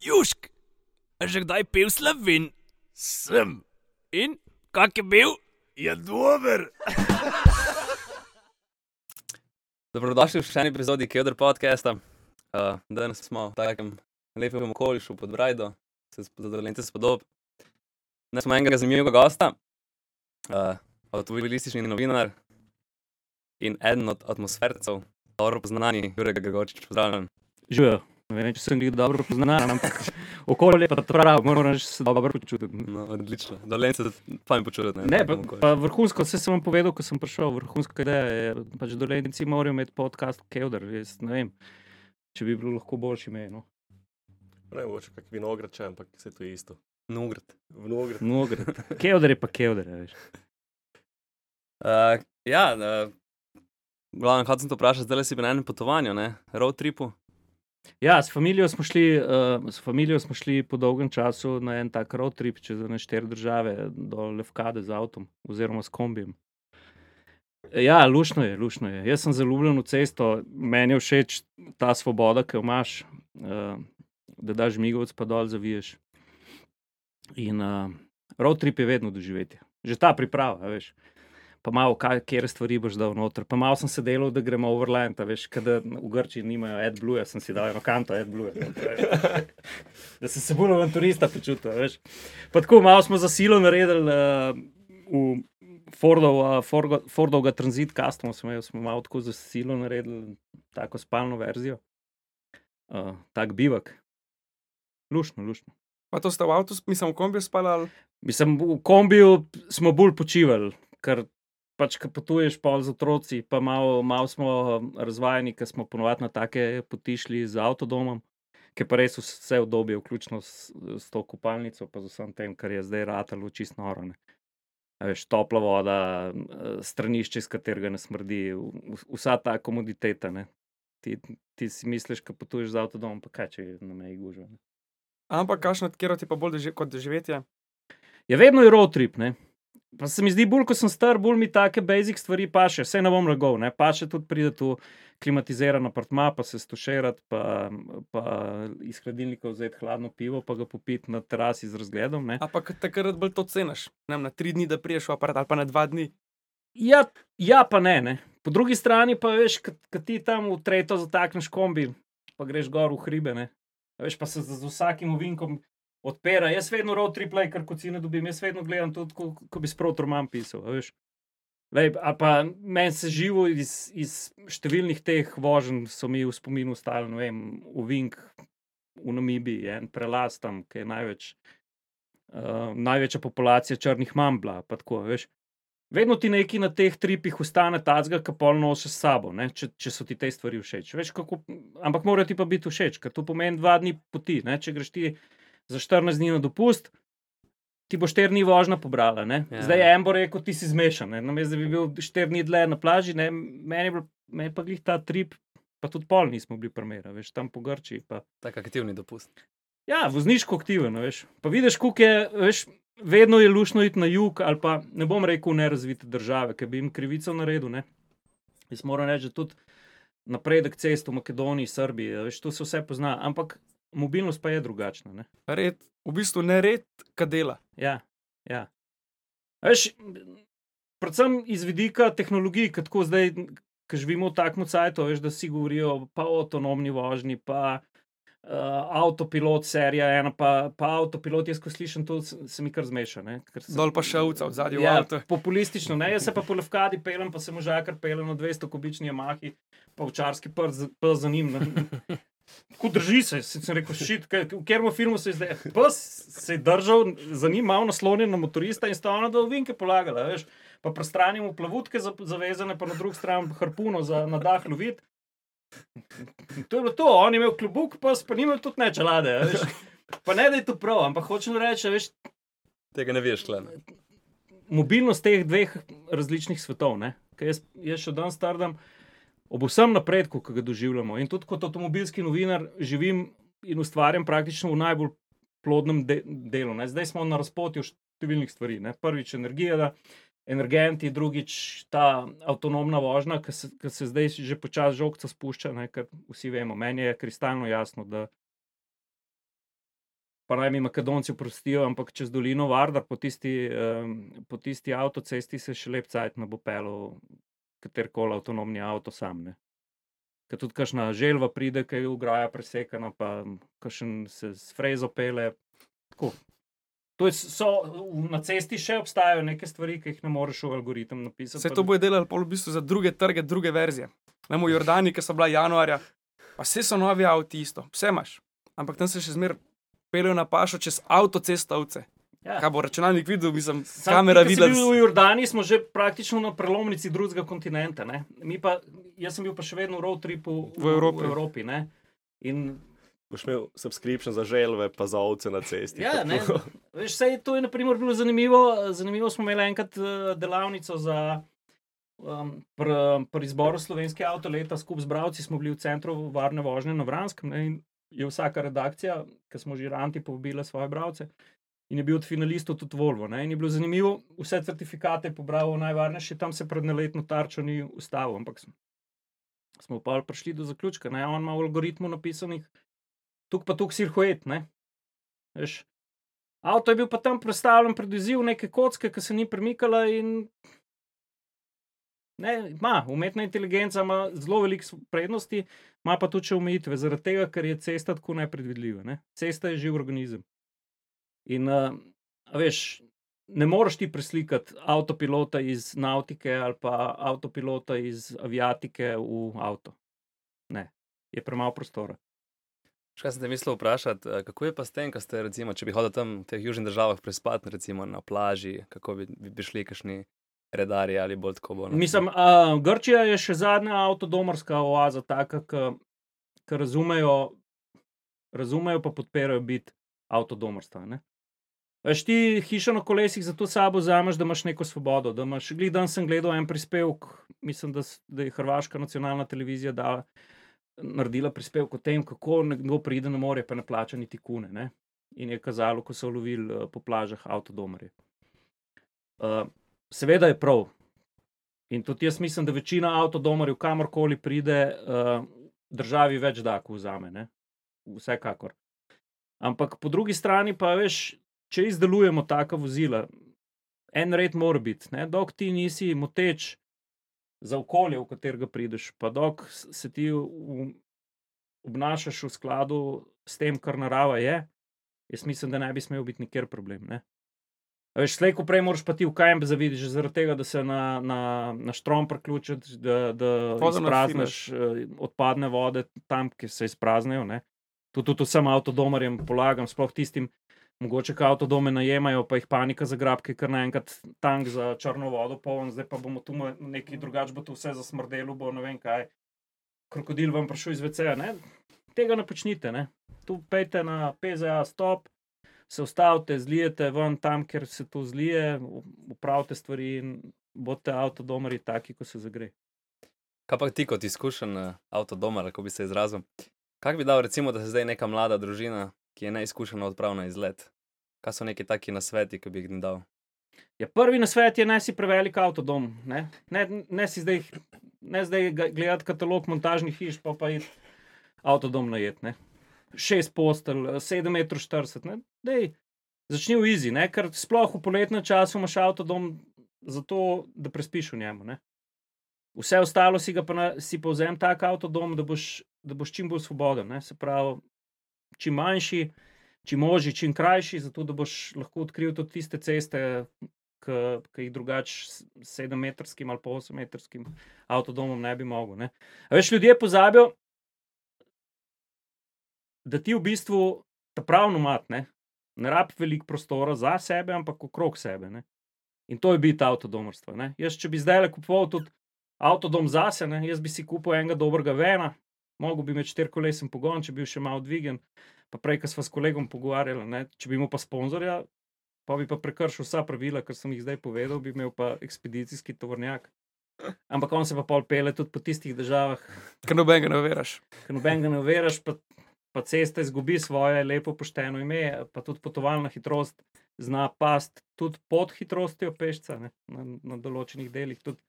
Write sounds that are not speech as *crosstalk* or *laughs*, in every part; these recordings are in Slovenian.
Južk, a že kdaj pil slovin? Sem, In kak je bil? je dober. *laughs* Dobrodošli v še eni epizodi Kjoder podcasta. Uh, danes smo v takem lepem okolišu pod Brajdo, se zadovoljite spodob. Danes smo enega zanimivega gosta, uh, avtomobilistični novinar in eden od atmosfercev, dobro poznani, Jurek Gregorčič, pozdravljen. Živijo. Ne vem, če sem jih dobro poznal, ampak *laughs* okolje je pa prav, moram reči, da se dobro počutim. No, odlično. Dolence se fajn počutite. Ne, pa, pa vrhunsko, vse sem vam povedal, ko sem prišel, vrhunska ideja je, pač dolenci morajo imeti podcast Kevdar, jaz ne vem, če bi bilo lahko boljši ime, no. Ne, mogoče kak vinograd, če, ampak vse to je isto. Nugrad. Vinograd. Mnogo. *laughs* Kevdar je pa Kevdar, veš. Uh, ja, uh, glavno, hotel sem te vprašati, zdaj si bil na enem potovanju, ne? road tripu. Ja, s familijo smo šli, uh, s familijo smo šli po dolgem času na en tak road trip čez štiri države do Levkade z avtom oziroma s kombijem. Ja, lušno je, lušno je. Jaz sem zaljubljen v cesto, meni je všeč ta svoboda, ki jo imaš, uh, da daš migovec pa dol zaviješ. In uh, road trip je vedno doživetje. Že ta priprava, veš. Pa malo, kaj, kje stvari boš dal noter. Pa malo sem se delal, da gremo overland, veš, kada v Grčiji nimajo AdBlue, sem si dal eno kanto AdBlue. Da sem se bolj avanturista počutil, veš. Pa tako malo smo za silo naredili uh, v Fordov, uh, Fordo, Fordovega Transit Custom, smo, imeli, smo malo tako za silo naredili, tako spalno verzijo. Uh, tak bivak. Lušno, lušno. Pa to ste v avtu, mislim, v kombiju spali ali Mislim, v kombiju smo bolj počivali, ker pač, ko potuješ pol z otroci, pa malo, malo smo razvajeni, ker smo ponovadi na take poti šli z avtodomom, ki pa res vse obdobje, vključno s, s to kopalnico, pa z vsem tem, kar je zdaj ratalo čist noro. ne. A Veš, topla voda, eh, stranišče, iz katerega ne smrdi, vsa ta komoditeta. Ne. Ti, ti si misliš, ko potuješ z avtodomom, pa kaj če je na meji gužva. Ampak kakšno kjer ti pa bolj doži, kot doživetje? Je vedno je road trip. Ne? Pa se mi zdi, bolj ko sem star, bolj mi take basic stvari paše. Vse ne bom lagal, ne? paše tudi pride tu klimatiziran apartma, pa se stuširati, pa, pa iz hladilnika vzeti hladno pivo, pa ga popiti na terasi z razgledom. Ne? Ampak takrat bolj to ceniš. Ne na tri dni, da priješ v aparat ali pa na dva dni. Ja, ja, pa ne, ne. Po drugi strani pa veš, kad ti tam v tretjo zatakneš kombi, pa greš gor v hribe. Ne? Veš, pa se z, z vsakim ovinkom odpira. Jaz vedno road trip lej, kar kocine dobim, jaz vedno gledam tudi, ko, ko bi sprot roman pisal. Lej, a pa meni se živo iz, iz številnih teh voženj so mi v spominu ostali, ne vem, ovink v Namibiji, en prelaz tam, ki je največ, uh, največja populacija črnih mambla. pa Tako, veš. Vedno ti nekaj na teh tripih ostane tacga, ki pol nosiš s sabo, ne, če, če so ti te stvari všeč. Veš, kako, ampak morajo ti pa biti všeč, ker to pomeni dva dni poti. Ne, če greš ti za 14 dni na dopust, ti bo 4 dni vožnja pobrala. Ne. Ja. Zdaj je en bo rekel, ti si zmešan. Namesto da bi bil 4 dni dlje na plaži, ne, meni je bil- meni je pa glih ta trip, pa tudi pol nismo bili primera, veš, tam po Grčiji. Pa. Tak aktivni dopust. Ja, vozniško aktiven, veš. Pa vidiš, koliko je, veš, vedno je lušno iti na jug, ali pa ne bom rekel nerazvite države, ki bi jim krivico naredil. Ne? Jaz moram reči, da tudi napredek cest v Makedoniji, Srbiji, veš, to se vse pozna, ampak mobilnost pa je drugačna. Ne? Red, v bistvu ne red, kad dela. Ja, ja. Veš, predvsem iz vidika tehnologij, ki tako zdaj, ki živimo v takem cajtu, veš, da si govorijo pa o avtonomni vožnji, pa uh, avtopilot, serija ena, pa, pa avtopilot, jaz ko slišim to, se, mi kar zmeša. ne, ker se- Dol pa šelca v zadnji Ja, avto. populistično, ne, jaz se pa po levkadi pelem, pa se možakar pelem na 200 kubični jamahi, pa včarski prst za njim. *laughs* Tako drži se, sem rekel, šit, kaj- v katerem filmu se je zdaj. Pes se je držal za njim, malo naslonjen na motorista in sta ona do vinke polagala, veš. Pa prestranimo plavutke za- zavezane, pa na drugi strani harpuno za nadah lovit. To je bilo to, on je imel klobuk, pes pa ni imel tudi nečelade, veš. Pa ne da je to prav, ampak hočem reči, veš, Tega ne veš, klene. mobilnost teh dveh različnih svetov. ne. Ker Jaz, jaz še danes stardam ob vsem napredku, ki ga doživljamo. In tudi kot avtomobilski novinar živim in ustvarjam praktično v najbolj plodnem de delu. Ne. Zdaj smo na razpotju številnih stvari. Ne. Prvič energija, da, energenti, drugič ta avtonomna vožnja, ki se, ki se zdaj že počasi žogca spušča. Ne, ker vsi vemo, meni je kristalno jasno, da pa naj mi Makedonci oprostijo, ampak čez dolino Vardar po tisti, um, po tisti avtocesti se še lep cajt ne bo pelil katerkoli avtonomni avto sam. Ne. Ker tudi kakšna želva pride, ki je ugraja presekana, pa kakšen se s frezo pele. Tako. To je, so, na cesti še obstajajo neke stvari, ki jih ne moreš v algoritem napisati. Vse to bojo delali v bistvu za druge trge, druge verzije. Ne v Jordani, ki so bila januarja, pa vse so novi avti isto, vse imaš. Ampak tam se še zmer pelejo na pašo čez avtocesto ovce. Ja. Kaj bo računalnik videl, mislim, Sam kamera videla. V Jordani smo že praktično na prelomnici drugega kontinenta. Ne? Mi Pa, jaz sem bil pa še vedno v road tripu V Evropi. V Evropi ne? In Boš imel subscription za želve, pa za ovce na cesti. Ja, ne, *laughs* veš, sej, to je naprimer, bilo zanimivo. Zanimivo smo imeli enkrat eh, delavnico za. Um, pri, pri izboru slovenske avtoleta skupaj z bravci smo bili v centru varne vožnje na Vranskem ne, in je vsaka redakcija, ki smo že ranti povabila svoje bravce. In je bil od finalistov tudi Volvo. Ne, in je bilo zanimivo, vse certifikate je pobral najvarnejši, tam se pred naletno tarčo ni ustavil. Ampak smo, pa prišli do zaključka, da on ima v algoritmu napisanih, tukaj pa tukaj veš, Avto je bil pa tam predstavljen pred izziv neke kocke, ki se ni premikala. In... Ne, ima, umetna inteligenca ima zelo veliko prednosti, ima pa tudi omejitve, zaradi tega, ker je cesta tako nepredvidljiva. Ne? Cesta je živ organizem. In uh, veš, ne moreš ti preslikati avtopilota iz nautike ali pa avtopilota iz aviatike v avto. Ne, je premalo prostora. Še Kaj sem te mislil vprašati, eh, kako je pa s tem, ste, recimo, če bi hodil tam v teh južnih državah prespati, recimo na plaži, kako bi, bi, bi šli kakšni redarji ali bolj tako bolj. Mislim, uh, Grčija je še zadnja avtodomarska oaza, taka, ki razumejo, razumejo pa podpirajo biti avtodomarstva. Ne? Veš ti hišo na kolesih za to sabo vzameš, da imaš neko svobodo. Da imaš, glih dan sem gledal en prispevek, mislim, da, da je Hrvaška nacionalna televizija dala, naredila prispevek o tem, kako nekdo pride na morje, pa ne plača niti kune. Ne? In je kazalo, ko so lovili eh, po plažah avtodomarje. Uh, seveda je prav. In tudi jaz mislim, da večina avtodomarjev, kamorkoli pride, uh, državi več da, ko vzame. Ne? Vsekakor. Ampak po drugi strani pa veš, če izdelujemo taka vozila, en red mora biti, dok ti nisi moteč za okolje, v katerega prideš, pa dok se ti v, obnašaš v skladu s tem, kar narava je, jaz mislim, da ne bi smel biti nikjer problem. Ne? A Veš, slej, ko prej moraš pa ti v kamp zavidiš, zaradi tega, da se na, na, na štrom priključiš, da, da Vodo izprazneš eh, odpadne vode tam, ki se izpraznejo. ne. To tudi vsem avtodomarjem polagam, sploh tistim, mogoče, ki avtodome najemajo, pa jih panika zagrab, ker kar naenkrat tank za črno vodo poln, zdaj pa bomo tu nekaj drugače, bo to vse zasmrdelo, bo ne vem kaj. Krokodil vam prišel iz VC-ja. ne. Tega ne počnite. Ne. Tu pejte na PZA stop, se ustavite, zlijete ven tam, kjer se to zlije, upravite stvari in bodite avtodomari taki, ko se zagre. Kaj pa ti kot izkušen uh, avtodomar, kako bi se izrazil? Kaj bi dal, recimo, da se zdaj neka mlada družina, ki je neizkušena, odpravi na izlet? Kaj so neki taki nasveti, ki bi jih dal? Ja, prvi na svet je, ne si prevelik avtodom. Ne, ne, ne si zdaj, zdaj gledati katalog montažnih hiš, pa pa je avtodom najet. Ne. Šest postelj, 7,40 m. Dej, začni v izi, ne, ker sploh v poletnem času imaš avtodom zato, da prespiš v njemu. Ne. Vse ostalo si ga pa na, si povzem tak avtodom, da boš, da boš čim bolj svoboden. Ne. Se pravi, čim manjši, čim ožji, čim krajši, zato da boš lahko odkril tudi tiste ceste, ki jih drugače s sedemmetrskim ali pa osemmetrskim avtodomom ne bi mogel. Ne. Veš, ljudje pozabijo, da ti v bistvu ta pravi nomad ne, ne rabi veliko prostora za sebe, ampak okrog sebe. Ne. In to je biti avtodomarstvo. Ne. Jaz, če bi zdaj le kupoval tudi avtodom zase, ne, jaz bi si kupil enega dobrega vena, mogel bi imeti štirikolesen pogon, če bi bil še malo dvigen. Pa prej, ko smo s kolegom pogovarjali, ne, če bi imel pa sponzorja, pa bi pa prekršil vsa pravila, kar sem jih zdaj povedal, bi imel pa ekspedicijski tovornjak. Ampak on se pa pol pele tudi po tistih državah, Ker noben ga ne veraš. ki noben ga ne veraš, pa, pa cesta izgubi svoje lepo pošteno ime, pa tudi potovalna hitrost zna past tudi pod hitrostjo pešca ne, na, na določenih delih. Tudi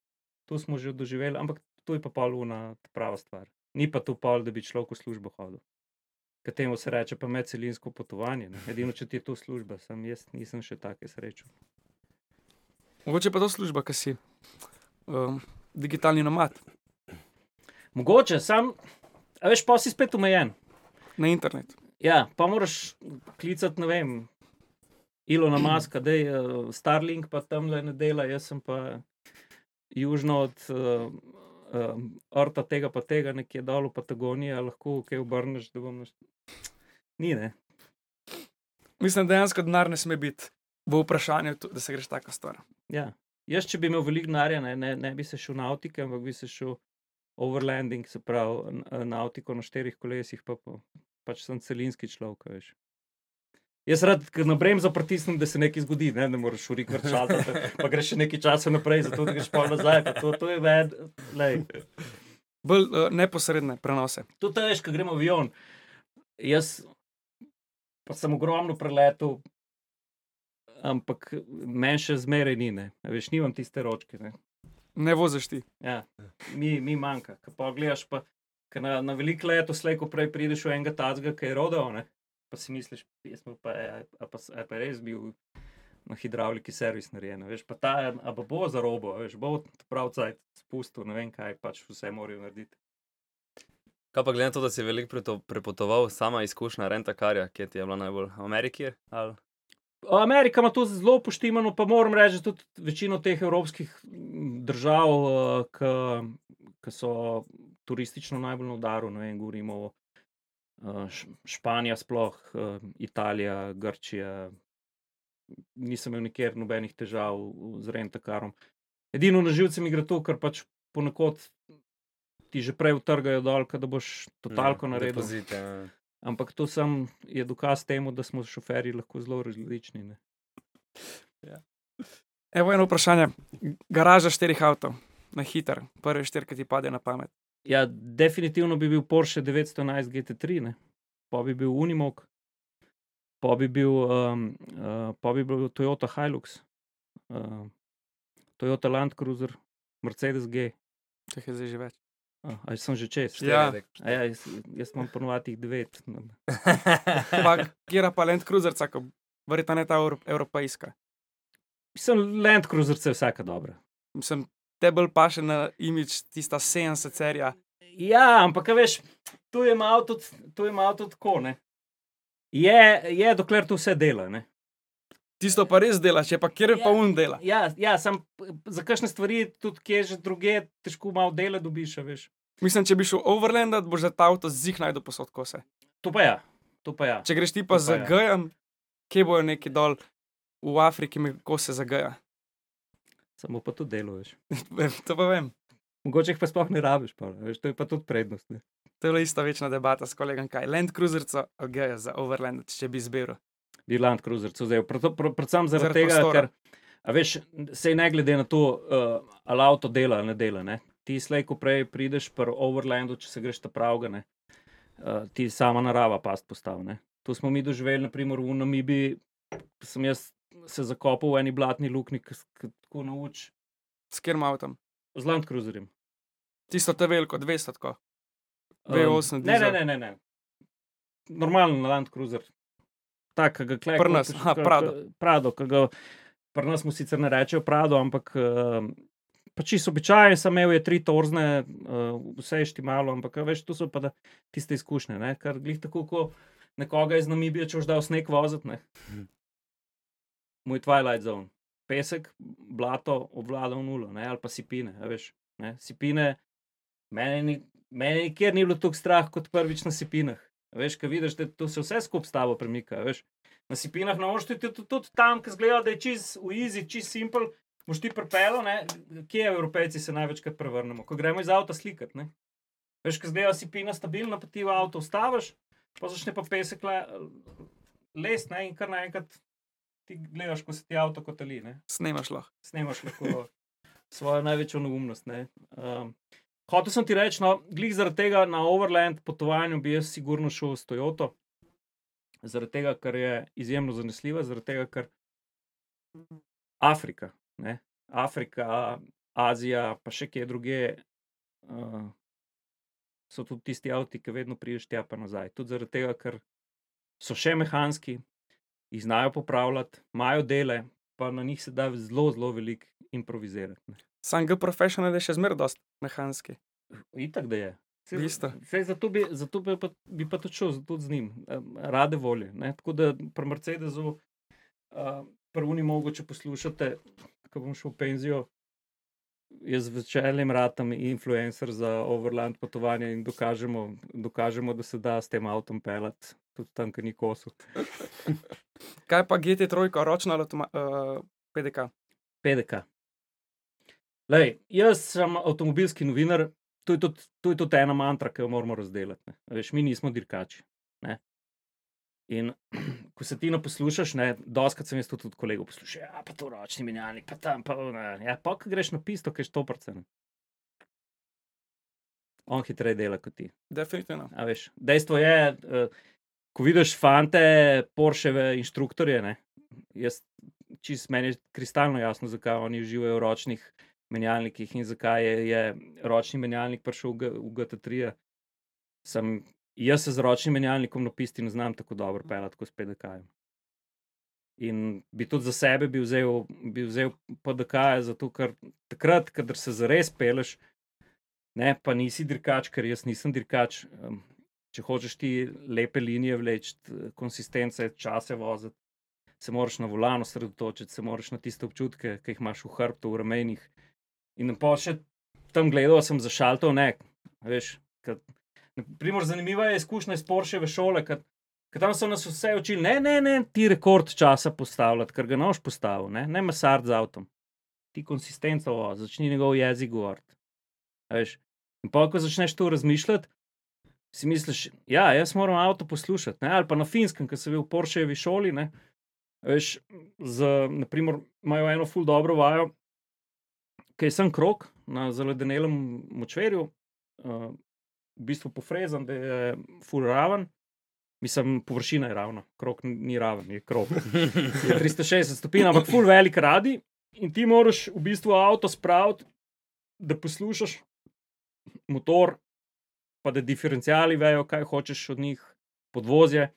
tu smo že doživeli, ampak tu je pa poluna prava stvar. Ni pa tu pol, da bi človek v službo hodil. Kaj temu se reče, pa medcelinsko potovanje. Ne? Edino, če ti je to služba, sam jaz nisem še take srečo. Mogoče pa to služba, ki si um, digitalni nomad Mogoče, sam, a veš, pa si spet omejen. na internetu. Ja, pa moraš klicati, ne vem, Ilona Maska, da je uh, Starlink, pa tam le ne dela, jaz sem pa južno od uh, uh, Orta tega pa tega, nekje dol v Patagoniji, lahko kaj obrneš, da bom naš... Ni, ne. Mislim, dejansko denar ne sme biti v vprašanju, da se greš tako stvar. Ja. Jaz, če bi imel veliko denarja, ne, ne, ne bi se šel nautike, ampak bi se šel overlanding, se pravi n- nautiko na štirih kolesih, pa, pa pač sem celinski človek, veš. Jaz rad ke na bremzo pritisnem, da se nekaj zgodi, ne, ne moreš urik vrčati, pa greš še nekaj časa naprej, zato greš pa nazaj. pa To, to je ved, lej. Bolj uh, neposredne prenose. Tudi veš, ko gremo v avion. Jaz pa sem ogromno preletel, ampak meni še zmeraj ni, ne. Veš, nimam tiste ročke. Ne. Ne voziš ti. Ja, mi, mi manjka. Ko pa gledaš, pa, ko na, na veliko leto, slejko prej prideš v enega tazga, ki je rodil, ne? Pa si misliš, jaz pa, a, a pa, a pa res bil na hidravliki servis narejen. Veš, pa ta, a pa bo za robo, veš, bo prav cajt spustil, ne vem kaj, pač vse morajo narediti. Kaj pa glede na to, da si veliko prepotoval, sama izkušnja renta karja, kje ti je bila najbolj v Ameriki? Ali? Amerika ima to zelo poštimano, pa moram reči, da tudi večino teh evropskih držav, ki so turistično najbolj na udaru, ne vem, govorimo o Španija, sploh eh, Italija, Grčija. Nisem imel nikjer nobenih težav z rentakarom. Edino na živce mi gre to, ker pač ponekod ti že prej utrgajo dol, da boš totalko Ja, naredil. depozite, ja. Ampak to sam je dokaz temu, da smo šoferji lahko zelo različni. Ne? Evo eno vprašanje. Garaža štirih avtov, na hiter, prvi štir, ki ti pade na pamet. Ja, definitivno bi bil Porsche 911 GT3, ne? pa bi bil Unimog, pa bi bil, um, uh, pa bi bil Toyota Hilux, uh, Toyota Land Cruiser, Mercedes G. Teh je zdaj že več. Uh, ali sem že čez? Ja. A Ja, jaz, jaz imam ponovadi devet. *laughs* Pa, kjer pa Land Cruiser, tako, verjetno ne ta evro, evropejska. Mislim, Land Cruiser je vsaka dobra. Mislim, te bolj paše na imič tista 70 serija. Ja, ampak veš, tu je malo tudi, tu je malo tudi tako. Ne? Je, je, dokler to vse dela. Ne? Tisto pa res delaš, je pa kjer je pa Ja. un dela. Ja, ja sam za kakšne stvari, tudi kje že druge, težko malo dela dobiš, veš. Mislim, če bi šel overlandat, boš za ta avto zih najdu posod kose. To pa ja, to pa ja. Če greš ti pa pa za ja. Gajem, kje bojo neki dol v Afriki, kose za Gaja. Samo pa to deluješ. *laughs* to pa vem. Mogoče jih pa sploh ne rabiš, pa, veš, to je pa tudi prednost. Ne? To je bila ista večna debata s kolegom, kaj Land Cruiserco Gaja za overland, če bi izbiral. Bi Land Cruiser vzel. Prav- prav- Predvsem zaradi, Zaradi zaradi tega, prostora. ker, a veš, sej ne glede na to, uh, ali avto dela ali ne dela. Ne? Ti slej, ko prej prideš pri Overlandu, če se greš ta pravga, ne? Uh, ti sama narava past postavlja. To smo mi doživeli, naprimer v Namibiji, sem jaz se zakopal v eni blatni luknji, tako nauči S kjerim avtom? z Land Cruiserjem. Tisto te veliko, 200 tako. Um, V8 ne, ne, ne, ne, ne. Normalen Land Cruiser. Tak, ki ga klej. Pri nas, aha, Prado. Prado, ki ga pri nas mu sicer ne rečejo Prado, ampak uh, pač čisto običajen, sem imel je tri torzne, uh, vse je štimalo, ampak veš, to so pa da, tiste izkušnje, ne? kar glih tako, ko nekoga iz Namibije, če už dal sneg voziti. ne. Moj Twilight Zone. Pesek, blato, obvladal nulo, ne? ali pa sipine, veš. Ne? Sipine, meni, ni- meni nikjer ni bilo tako strah kot prvič na sipinah. Veš, kaj vidiš, da to se vse skupaj s tabo premika. Veš. Na sipinah na oštu je tudi, tudi tam, ki zgleda, da je čist v easy, čist simple. Moš ti prepelo, ne? kje evropejci se največkrat prevrnemo, ko gremo iz avta slikati. Ne? Veš, kaj zgleda sipina stabilna, pa ti v avto ustaviš, pa začne pa pesek le, les, ne? in kar naenkrat ti gledaš, ko se ti avto kotali. Ne? Snemaš lahko. snemaš lahko *laughs* svojo največjo neumnost. Ne. Um, hotel sem ti reči, no, glih zaradi tega na Overland potovanju bi jaz sigurno šel s Toyoto, zaradi tega, ker je izjemno zanesljiva, zaradi tega, ker Afrika, ne, Afrika, Azija, pa še kje druge. Uh, so tudi tisti avti, ki vedno priješ tja pa nazaj. Tudi zaradi tega, ker so še mehanski, jih znajo popravljati, imajo dele, pa na njih se da zelo, zelo veliko improvizirati. ne. Sam G profesional je še zmeraj dosti mehanski. Itak da je. Isto. Saj zato bi, zato bi, pa, bi pa tudi šel tudi z njim, rade volje. Ne? Tako da pri Mercedesu, uh, prvni mogoče poslušate, ko bom šel v penzijo. Jaz z veseljem ratam influencer za overland potovanje in dokažemo, dokažemo, da se da s tem avtom pelati, tudi tam, kjer ni kosu. *laughs* Kaj pa GT3, ročna ali uh, PDK? PDK. Lej, jaz sem avtomobilski novinar, to je, tudi, to je tudi ena mantra, ki jo moramo razdeliti. Veš, mi nismo dirkači. Ne? In *clears throat* ko se ti ne poslušaš, ne, doskrat sem jaz to tudi kolegov poslušal, ja, pa to ročni menjalnik, pa tam, pa ne. Ja, pa ko greš na pisto, ki je štoprcen. On hitreje dela kot ti. Definitivno. A veš, dejstvo je, uh, ko vidiš fante, Porscheve inštruktorje, ne, jaz čist meni je kristalno jasno, zakaj oni uživajo v ročnih menjalnikih in zakaj je, je ročni menjalnik prišel v, v GT3. Sem, jaz se z ročnim menjalnikom na pisti ne znam tako dobro pelati kot s PDK-jem. In bi tudi za sebe bi vzel, bi vzel PDK, zato ker takrat, kadar se zares peleš, ne, pa nisi dirkač, ker jaz nisem dirkač. em, Če hočeš ti lepe linije vleči, konsistence, čase voziti, se moraš na volano sredotočiti, se moraš na tiste občutke, ki jih imaš v hrbtu, v ramenih. In pa še tam gledal sem za šaltov, ne, veš. Kad, naprimer, zanimiva je izkušnja iz Porscheve šole, kad tam so nas vse učili, ne, ne, ne, ti rekord časa postavljati, ker ga noš postavil, ne, ne masard z avtom. Ti konsistenco vozi, začni njegov jezik govoriti. In pa, ko začneš to razmišljati, si misliš, ja, jaz moram avto poslušati. Ne? Ali pa na finskem, ki sem bil v Porschevi šoli. Ne? Veš, z, naprimer, imajo eno ful dobro vajo, ki je sem krok na zaledenelem močverju, uh, v bistvu pofrezan, da je ful raven. Mislim, površina je ravna, krok ni raven, je krok. *laughs* Je 360 stopinj, ampak ful velik radi. In ti moraš v bistvu avto spraviti, da poslušaš motor, pa da diferencijali vejo, kaj hočeš od njih, podvozje.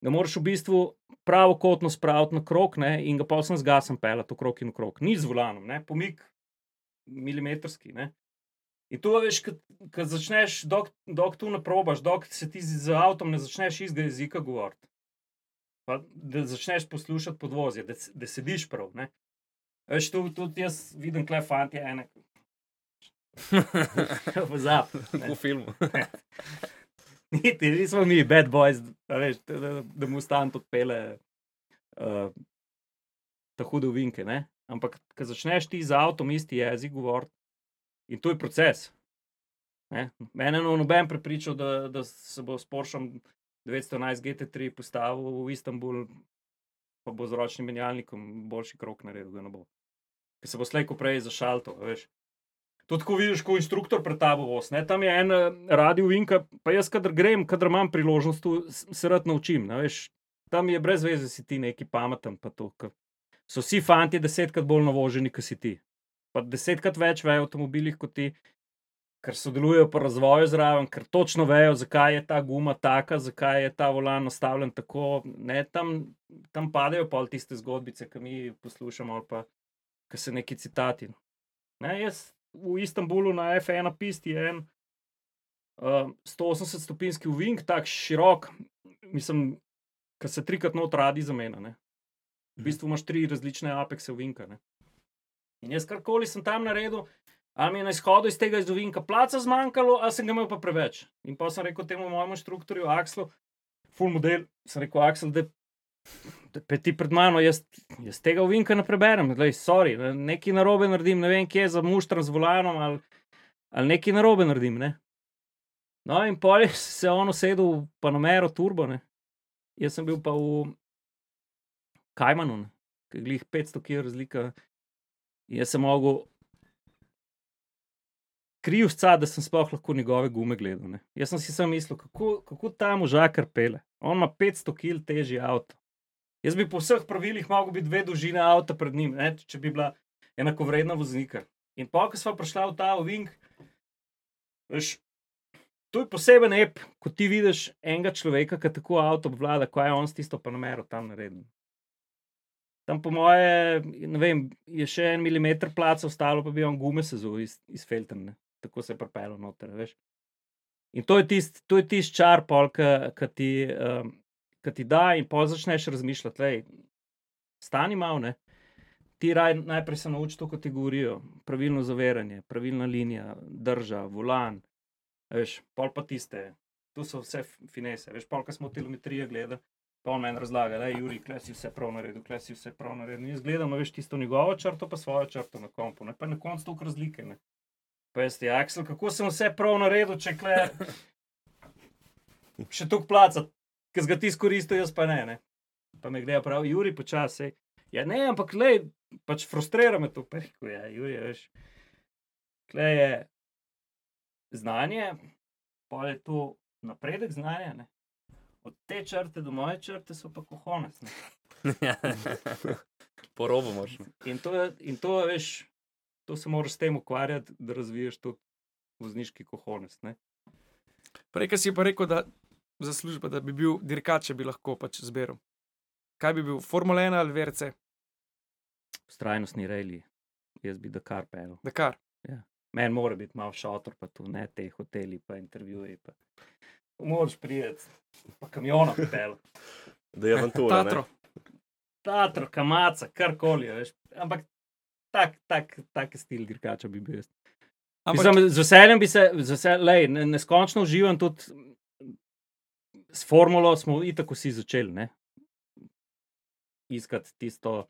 Da moraš v bistvu pravokotno spraviti na krok ne, in ga pa vsem zgasem pelati v krok in v krok, ni z volanom, ne, pomik milimetrski. Ne. In to veš, ko začneš, dok, dok tu ne probaš, dok se ti z avtom ne začneš istega jezika govoriti. Pa da začneš poslušati podvozje, da, da sediš prav. Ne. Veš, tu tudi jaz vidim, kle fanti, ene. *laughs* Pozab. v filmu. *laughs* Niti nismo mi, bad boys, veš, da, da, mu stan odpele uh, ta hude uvinke. Ne? Ampak, ko začneš ti z avtom isti jezik govoriti, in to je proces. Ne? Mene je noben prepričal, da, da se bo s Porschem 911 GT3 postavil v Istanbul, pa bo z ročnim menjalnikom boljši krok naredil, ga ne bo. Ker se bo slejko prej zašalto, a veš. Tudi ko vidiš, ko inštruktor voz, ne, tam je en eh, radio vinka, pa jaz, kadar grem, kadar imam priložnost, se rad naučim. ne, Veš, tam je brez veze, si ti neki pameten. pa To, ke so vsi fanti desetkrat bolj navoženi, kot si ti. Pa desetkrat več vejo o avtomobilih kot ti, ker sodelujejo pri razvoju zraven, ker točno vejo, zakaj je ta guma taka, zakaj je ta volan nastavljen tako. Ne, tam, tam padejo pol tiste zgodbice, ki mi poslušamo, ali pa ki se neki citati. Ne, jaz v Istanbulu na F1 pisti je en uh, 180 stopinjski uvink, tako širok, mislim, ki se trikrat not radi zamenja. V bistvu imaš tri različne apekse uvinka. Ne. In jaz karkoli sem tam naredil, ali mi je na izhodu iz tega izovinka placa zmanjkalo, ali sem ga imel pa preveč. In pa sem rekel temu mojemu inštruktorju, Akslu, full model, sem rekel, Aksel, da da pa ti pred mano, jaz, jaz tega uvinka ne preberem, Glej, sorry, ne, nekaj narobe naredim, ne vem, kje za muštram z volanom ali, ali nekaj narobe naredim. Ne. No, in pol je se on usedel v Panamero Turbo, ne. jaz sem bil pa v Kajmanu, ki je glih 500 km razlika. Jaz sem mogel krivca, da sem sploh lahko njegove gume gledal. Ne. Jaz sem si sam mislil, kako, kako ta možakar pele. On ima 500 km težji avto. Jaz bi po vseh pravilih mogel biti dve dolžine avta pred njim, ne, če bi bila enakovredna voznika. In pa, ko smo prišli v ta ovink, veš, to je poseben ep, ko ti vidiš enega človeka, ki tako avto obvlada, kaj je on s tisto panamero tam naredil. Tam, po moje, vem, je še en milimeter placa ostalo, pa bi on gume sezul iz, iz filtrne. Tako se je propelo noter, veš. In to je tisti tist čar, ki ti, um, ki ti da, in pol začneš razmišljati, lej, stani malo, ne. Ti raj, najprej se nauči to, kot ti govorijo, pravilno zaviranje, pravilna linija, drža, volan. Veš, pol pa tiste, tu so vse finese. Veš, pol, ko smo telemetrije gledali, pa on meni razlaga, da je Juri, kle si vse prav naredil, kle si vse prav naredil. In jaz gledam, veš, tisto njegovo črto, pa svojo črto na kompu, ne pa na koncu toliko razlike. Ne. Pa jaz ti, Aksel, kako sem vse prav naredil, če kle *laughs* še toliko placa, ki ga ti izkoristil, jaz pa ne. ne. Pa me gleda prav, Juri, počasi. Ja, ne, ampak le, pač frustrira me to, pehko je, Juri, veš. Kle je znanje, pa je to napredek znanja. Ne. Od te črte do moje črte so pa kohonec. Ne. *laughs* Po robu moš. In to, je, in to veš, to se moraš s tem ukvarjati, da razviješ tudi vozniški kohonec. Ne. Prej, ki si pa rekel, da zaslužiš, pa da bi bil dirkač, če bi lahko pač zbiral. Kaj bi bil, Formula 1 ali VRC, Strajnostni rejli, jaz bi Dakar pel. Dakar. Meni mora biti malo šotor, pa tu ne te hoteli, pa intervjuji. Pa. Moraš prijeti, pa kamionom pel. Da je avantura. Tatro. Tatro, kamaca, karkoli, veš. Ampak tak, tak, tak stil dirkača bi bil. jaz. Ampak, Mislim, z veseljem bi se, z vesel, lej, ne- neskončno uživam tudi s formulo, smo itak vsi začeli. Ne? Iskati tisto,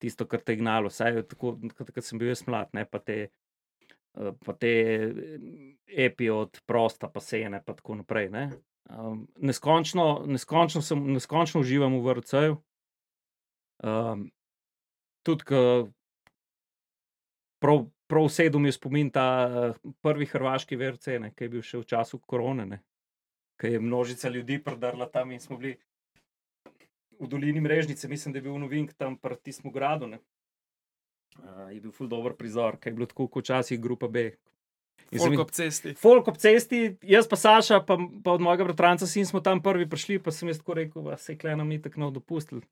tisto, kar te je gnalo, vsaj tako, kot sem bil jaz mlad, ne? pa te, pa te eh, epi od prosta, pa sejene, pa tako naprej. Ne? Um, neskončno, neskončno, sem, neskončno uživam v vrtu. Um, tudi, ko prav, prav sedem je spomin ta uh, prvi hrvaški VRC, ne, ki je bil še v času korone, ne, ki je množica ljudi prodrla tam in smo bili v dolini Mrežnice, mislim, da je bil novink tam pri tistem gradu. Ne. Uh, je bil ful dober prizor, ki je bilo tako kot včasih grupa B. Folk ob cesti. Folk ob cesti, jaz pa Saša, pa, pa od mojega bratranca sin smo tam prvi prišli, pa sem jaz tako rekel, da se klenem ni tako nov dopustil.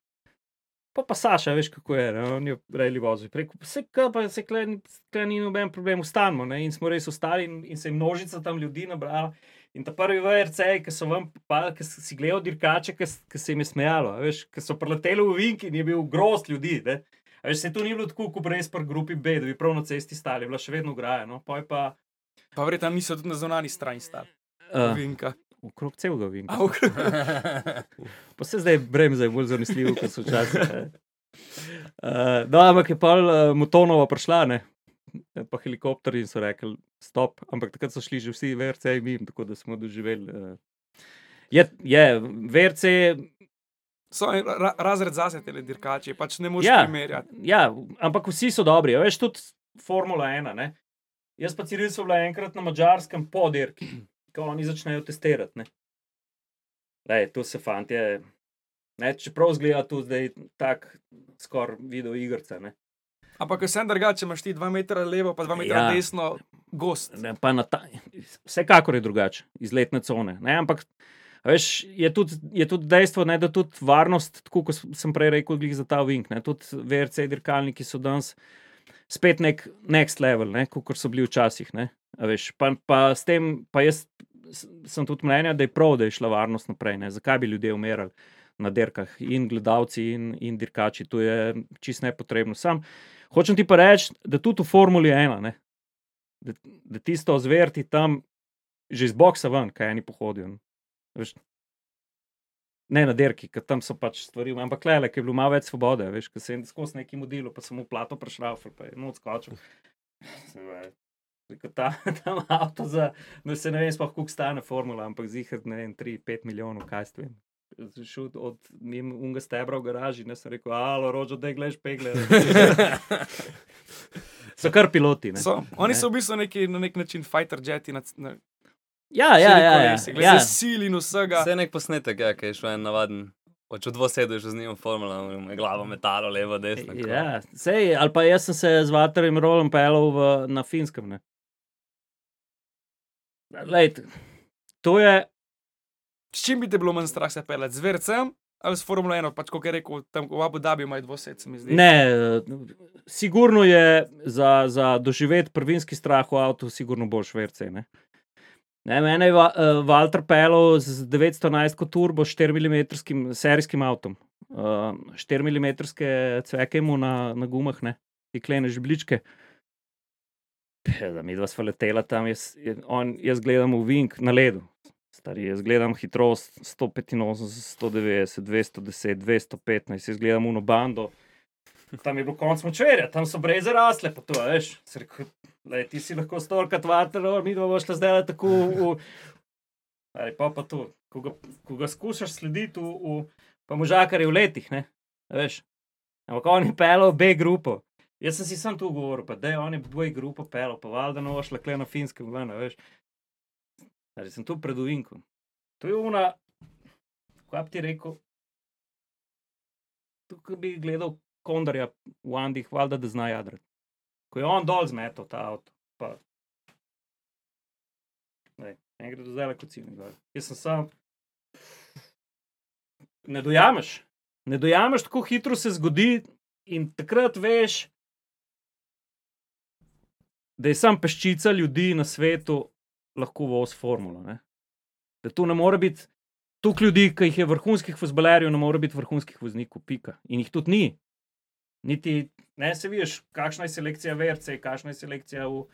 Pa pa Saša, veš kako je, ne? on je rejali vozil. Rekel, se kaj pa se kle, kle ni noben problem, ustanemo. Ne? In smo res ostali in, in se je množica tam ljudi nabrala. In ta prvi VRC, ki so vam, pa, ki si gledal dirkače, ki, se jim je smejalo, veš, ki so preleteli v Vink in je bil grost ljudi. Ne? Veš, se to ni bilo tako, kot res pri grupi B, da bi prav na cesti stali, bila še vedno graja. No? Poj pa Pa verjetno niso tudi na zunani strani stali. uh, Vinka. okrog celega Vinka. A, ok. *laughs* Pa se zdaj bremze je bolj zanesljivo, kot so včasih. ne. Uh, no, ampak je pa uh, Motonova prišla, ne? pa helikopterji so rekli, stop, ampak takrat so šli že vsi VRC in mim, tako da smo doživeli. Uh, je, je, VRC, So ra razred zase te dirkači, pač ne moreš Ja. primerjati. ja, ampak vsi so dobri, a veš, tudi Formula 1. Ne? Jaz pa Ciril so bila enkrat na mačarskem podirki, *clears throat* ko oni začnejo testirati. Ne? Lej, tu se fantje, ne, čeprav zgleda tu zdaj tako skoraj video igrica. Ne? Ampak vsem drugače, imaš ti 2 metra levo, pa 2 metra Ja. desno, gost. Ne, ta, vsekakor je drugače, izletne cone. Ne, ampak veš, je, tudi, je tudi dejstvo, ne, da tudi varnost, tako kot sem prej rekel, glih za ta Vink, ne, tudi VRC dirkalniki so danes spet nek next level, ne, kot so bili včasih. Ne, veš, pa, pa s tem, pa jaz sem tudi mnenja, da je prav, da je šla varnost naprej. Ne, zakaj bi ljudje umirali? Na derkah in gledalci, in, in dirkači, to je čist nepotrebno. Sam hočem ti pa reči, da tudi v Formuli 1, ne, da, da tisto zverti tam že iz boksa ven, kaj eni pohodijo. Veš, ne na derki, ker tam so pač stvari, ampak le, ker je bilo malo več svobode, veš, ker sem skozi neki model, pa sem v plato prešrafal, pa je noč skočil. Se Ta, *laughs* tam avto za, no se ne vem, sploh koliko stane formula, ampak zihar, ne vem, 3-5 milijonov, kaj s tem. Šel od unga stebra v garaži, ne sem rekel, alo, rožo, da gledaš pegle. *laughs* so kar piloti. Ne? So, oni Ne. so v bistvu neki, na nek način fighter jeti, na, na Ja, ja, ja. ja, ja. sil in vsega. Vse je nek posnetek, ja, ki je šel en navaden. Pač v dvosedu že z njim formula, me glavo metalo, levo, desno. ko- Ja, sej, ali pa jaz sem se z Vaterjem rolom pelal v, na finskem. Ne. Lejte, to je, S čim bi te bilo manj strah se pelati? Z vercem ali s Formulo 1, pač kot je rekel, tam v Abu Dhabi imajo dvosed, se mi zdi. ne, sigurno je za, za doživeti prvinski strah v avtu, sigurno boš verce. Ne? Ne, mene je Va- eh, Walter pelil z 911 turbo s 4 mm serijskim avtom. Uh, 4 mm cveke mu na, na gumah, ne, jeklene žbličke. Da mi dva sva letela tam, jaz, on, jaz gledam v Vink na ledu. Stari, jaz gledam hitrost 185, 190, 210, 215, jaz gledam uno bando. Tam je bilo konc močverja, tam so breze rasle, pa to, veš. Rekel, ti si lahko stolkat vater, mi dva boš zdaj tako v... *laughs* Ali pa pa to, ko ga, ko ga skušaš slediti v, v možakar je v letih, ne, veš. Ampak on je pelal B grupo. Jaz sem si sam tu govoril, pa da je on je B grupo pelal, pa valjda novo šla kle na finskem, ven, veš. Ali sem tu pred uvinkom. To je una, kaj bi ti rekel, tukaj bi gledal Kondarja v Andih, valjda, da zna jadrati. Ko je on dol zmetal ta avto, pa. Ne, gre do zdaj, kot si mi gledal. Jaz sem sam. Ne dojameš, ne dojameš, tako hitro se zgodi, in takrat veš, da je sam peščica ljudi na svetu lahko voz formulo. Ne? Da tu ne more biti toliko ljudi, ki jih je vrhunskih fuzbalerjev, ne more biti vrhunskih voznikov, pika. In jih tudi ni. Niti ne se vidiš, kakšna je selekcija VRC, kakšna je selekcija v.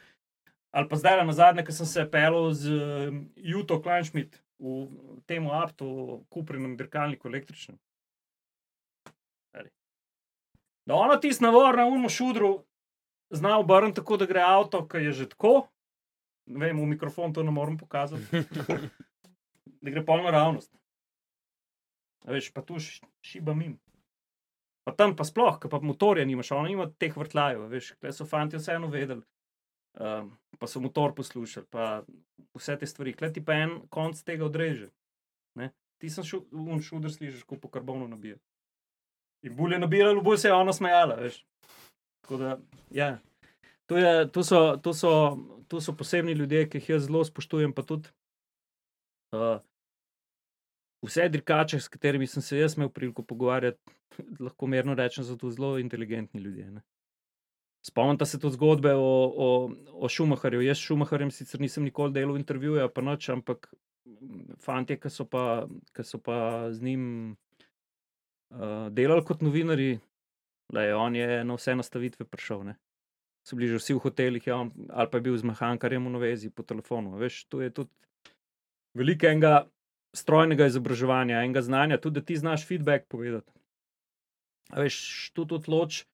Ali pa zdaj na zadnje, ki sem se pelil z um, Juto Kleinschmidt v tem avtu, kuprenem dirkalniku električnem. Da ona tisti navor na umu šudru zna obrniti tako, da gre avto, ki je že tako. Ne vem, v mikrofon to ne morem pokazati. *laughs* da gre polno naravnost. A veš, pa tu š- šiba mim. Pa tam pa sploh, ki pa motorja nimaš, ona ima teh vrtljajev, veš, kle so fanti vseeno vedeli. Um, pa so motor poslušali, pa vse te stvari, kle ti pa en konc tega odreže. Ne? Ti sem šel, un šuder slišiš, ko po karbonu nabija. In bolje nabijalo, bolj se je ona smejala, veš. Tako da, ja. To, je, to, so, to, so, to so posebni ljudje, ki jih jaz zelo spoštujem, pa tudi uh, vse dirkače, s katerimi sem se jaz imel priliko pogovarjati, *laughs* lahko merno rečem, so to zelo inteligentni ljudje. Ne. Spomnite se tudi zgodbe o, o, o Šumaharju. Jaz s Šumaharjem sicer nisem nikoli delal intervjuja, pa noč, ampak fanti, ki so, pa- ki so pa z njim uh, delali kot novinari, lej, on je na vse nastavitve prišel. Ne. So bili že vsi v hotelih, ja, ali pa je bil z mehankarjem v navezi po telefonu. Veš, tu je tudi veliko enega strojnega izobraževanja, enega znanja, tudi da ti znaš feedback povedati. A veš, tu tudi loč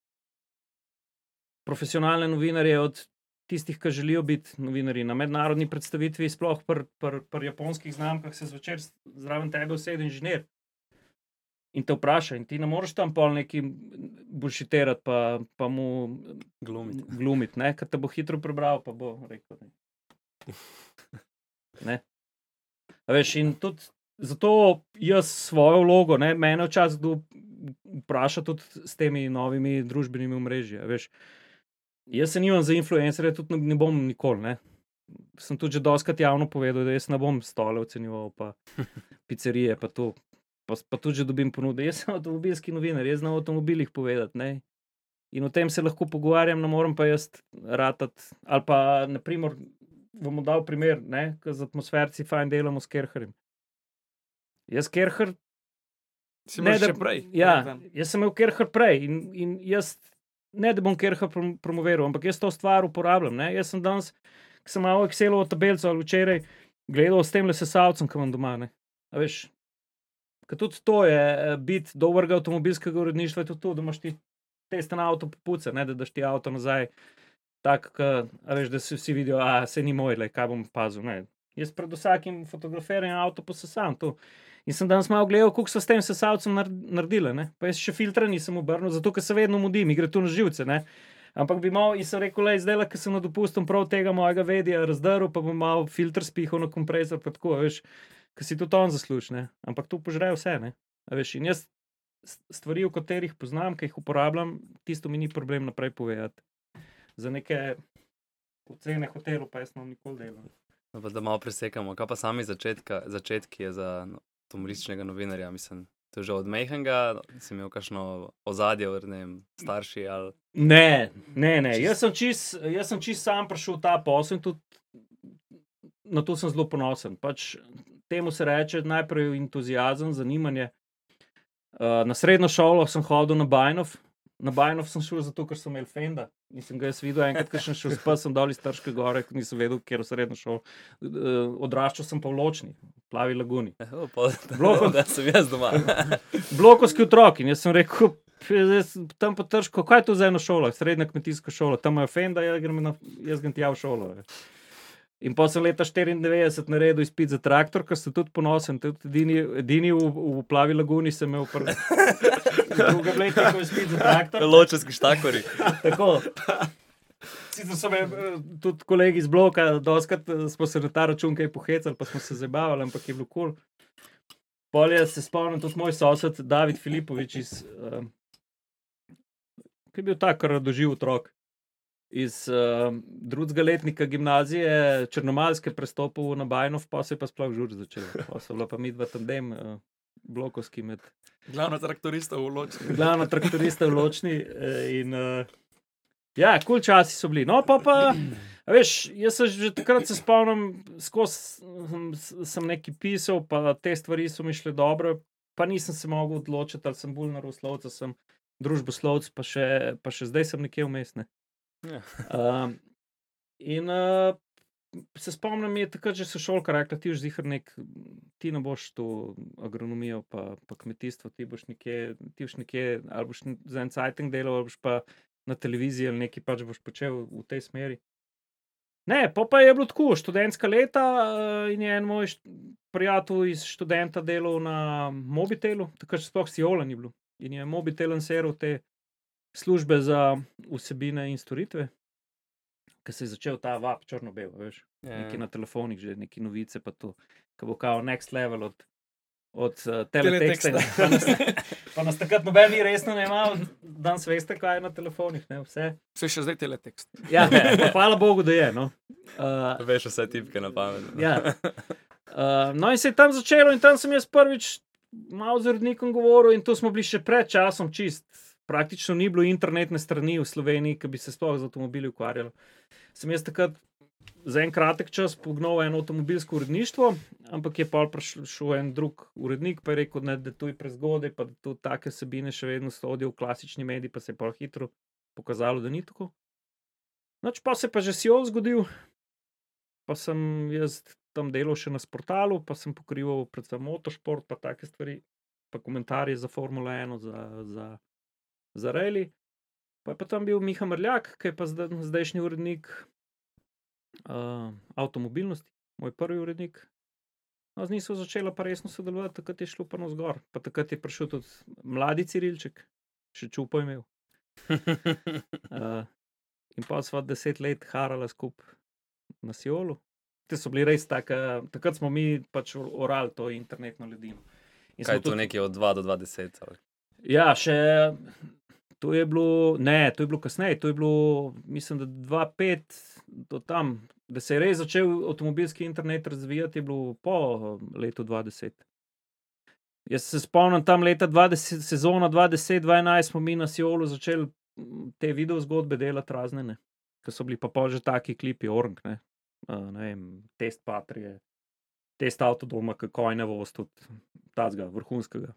profesionalne novinarje od tistih, ki želijo biti novinarji na mednarodni predstavitvi, sploh pri pr, pr japonskih znamkah, se zvečer zraven tebe usede inženir. In te vpraša, in ti ne moreš tam pol neki bušitirati, pa, pa mu Glumiti. glumiti, ne, ker te bo hitro prebral, pa bo rekel. Ne. *laughs* ne. Veš, in tudi zato jaz svojo vlogo, ne, mene včasih kdo vpraša tudi s temi novimi družbenimi omrežji. Veš, jaz se nimam za influencerje, tudi ne, ne bom nikoli. Ne. Sem tudi že doskrat javno povedal, da jaz ne bom stole ocenjeval, pa *laughs* pizzerije, pa to. Pa, pa tudi že dobim ponudbe. Jaz sem avtomobilski novinar, jaz znam o avtomobilih povedati. Ne. In o tem se lahko pogovarjam, ne morem pa jaz ratati. Ali pa, naprimer, bomo dal primer, ne, z atmosferci fajn delamo s Kerherjem. Jaz Kerher, Si Ne, da- še prej. ja, jaz sem imel Kerher prej in, in jaz ne da bom Kerher prom promoviral, ampak jaz to stvar uporabljam. Ne. Jaz sem danes, ki sem malo Excelovo tabelico ali včeraj gledal s tem le sesalcem, ki imam doma. Ne. A veš, Ker tudi to je eh, biti dobrega avtomobilskega uredništva, tudi to, da imaš ti teste na avto popuce, ne da daš ti avto nazaj. Tako, ka, a veš, da se vsi vidijo, da se ni moj, le, kaj bom pazil. Ne. Jaz pred vsakim fotografiranjem avto posesam to. In sem danes malo gledal, kako so s tem sesalcem nar- naredili. Ne. Pa jaz še filtra nisem obrnil, zato ker se vedno mudim, mi gre tu na živce. Ne. Ampak bi mal, in sem rekel, le zdaj, ker sem na dopustom prav tega mojega vedija razdrl, pa bom mal filter spihal na kompresor, pa tako, a veš, ker si tudi on zasluži, ne. Ampak to požre vse, ne. A veš, in jaz stvari, o katerih poznam, ki jih uporabljam, tisto mi ni problem naprej povedati. Za neke ocene hotelov, pa jaz sem nikoli delal. No, da malo presekamo. Kaj pa sami začetka, začetki je za no, humorističnega novinarja? Mislim, to je že od Mehenga, si imel kakšno ozadje, vem, starši ali. Ne, ne, ne. Jaz sem čist, jaz sem čist sam prišel v ta posel in tudi na to sem zelo ponosen. Pač temu se reče najprej entuzijazem, zanimanje. Uh, na srednjo šolo sem hodil na Bajnov. Na Bajnov sem šel zato, ker sem imel Fenda. In sem ga jaz videl, enkrat, ko sem šel spas, sem dol iz Trške gore, ker nisem vedel, kje je srednjo šolo. Uh, odraščal sem pa v Ločni, Plavi laguni. Pa, Bloko. *laughs* da sem jaz doma. *laughs* Blokovski otrok. In jaz sem rekel, "Zdaj sem tam pa težko, kaj je to za eno šolo, srednja kmetijska šola, tam imajo Fenda, jaz grem, na, jaz grem tja v šolo. ne." In pa sem leta 94 naredil izpit za traktor, ker sem tudi ponosen. Tudi edini, edini v, v plavi laguni sem imel prvi. Druga leta, ko je za traktor. Ločeski štakori. *laughs* Tako. Sicer so me eh, tudi kolegi iz bloka, doskrat eh, smo se na ta račun kaj pohecali, pa smo se zabavali, ampak je bilo kul. Cool. Polje se spomnim tudi moj sosed David Filipovič iz. Uh, ki je bil tak radoživ otrok. Iz uh, drugega letnika gimnazije Črnomalske prestopil na Bajnov, pa se je pa sploh žur začel. Pa so bila pa mi dva tandem, uh, blokovski med Glavna traktorista v Ločni. glavna traktorista v Ločni. eh, In, uh, ja, kul cool časi so bili. No, pa pa, veš, jaz se že takrat se spomnim, skozi hm, s- sem nekaj pisal, pa te stvari so mi šle dobro, pa nisem se mogel odločiti, ali sem bolj naravoslovec, ali sem družboslovec, pa še, pa še zdaj sem nekje vmesne. Ja. Um, in uh, se spomnim, je takrat že sošolka rekla, ti nek, ti ne boš to agronomijo, pa, pa kmetijstvo, ti boš nekje, ti boš nekje, ali boš za en sajting delal, ali boš pa na televiziji ali nekaj pač boš počel v tej smeri. Ne, pa, pa je bilo tako, študentska leta eh, in je en moj št- prijatelj iz študenta delal na mobitelu, takrat sploh si Olan ni bilo. In je mobitel lansiral te službe za vsebine in storitve, ki se je začel ta vap črno-bel, veš, Ja. neki na telefonih, že neki novice, pa to, ki bo kao next level od, od uh, teleteksta. Teleteksta. Pa nas, nas takrat noben ni resno ne imel, danes veste, kaj je na telefonih, ne vse. Se še zdaj teletekst. Ja, pa hvala Bogu, da je. No. Uh, Veš vse tipke na pamet. Ja. Uh, no, in se je tam začelo, in tam sem jaz prvič malo z urednikom govoril, in to smo bili še pred časom čist. Praktično ni bilo internetne strani v Sloveniji, ki bi se sploh z avtomobili ukvarjali. Sem jaz takrat za en kratek čas pognal eno avtomobilsko uredništvo, ampak je pa prišel en drug urednik, pa je rekel, ne, da to je prezgodaj, pa da to take sebine še vedno sodijo v klasični mediji, pa se je pa hitro pokazalo, da ni tako. Noč pa se pa že Sijol zgodil, pa sem jaz tam delal še na sportalu, pa sem pokrival predvsem motošport, pa take stvari, pa komentarje za Formulo 1, za, za, za Rally. Pa je pa tam bil Miha Mrljak, ki je pa zdaj, zdajšnji urednik uh, avtomobilnosti, moj prvi urednik. No, z njim so začela pa resno sodelovati, takrat je šlo pa navzgor. Pa takrat je prišel tudi mladi Cirilček, še čupo imel. Uh, *laughs* in pa sva deset let harala skupaj na Siolu. Te so bili res tako, takrat smo mi pač orali to internetno ledino. In Kaj je to tudi- nekje od 2 do 20? ali? Ja, še to je bilo, ne, to je bilo kasneje, to je bilo, mislim, da 2-5 do tam, da se je res začel avtomobilski internet razvijati, je bilo po eh, letu 2010. Jaz se spomnim tam leta 20, sezona 2010-2011 smo mi na Siolu začeli mm, te video zgodbe delati razne, ki so bili pa pol že taki klipi, Orang, ne, uh, ne vem, test patrije, test avtodoma, kako je nevost, tudi tazga, vrhunskega.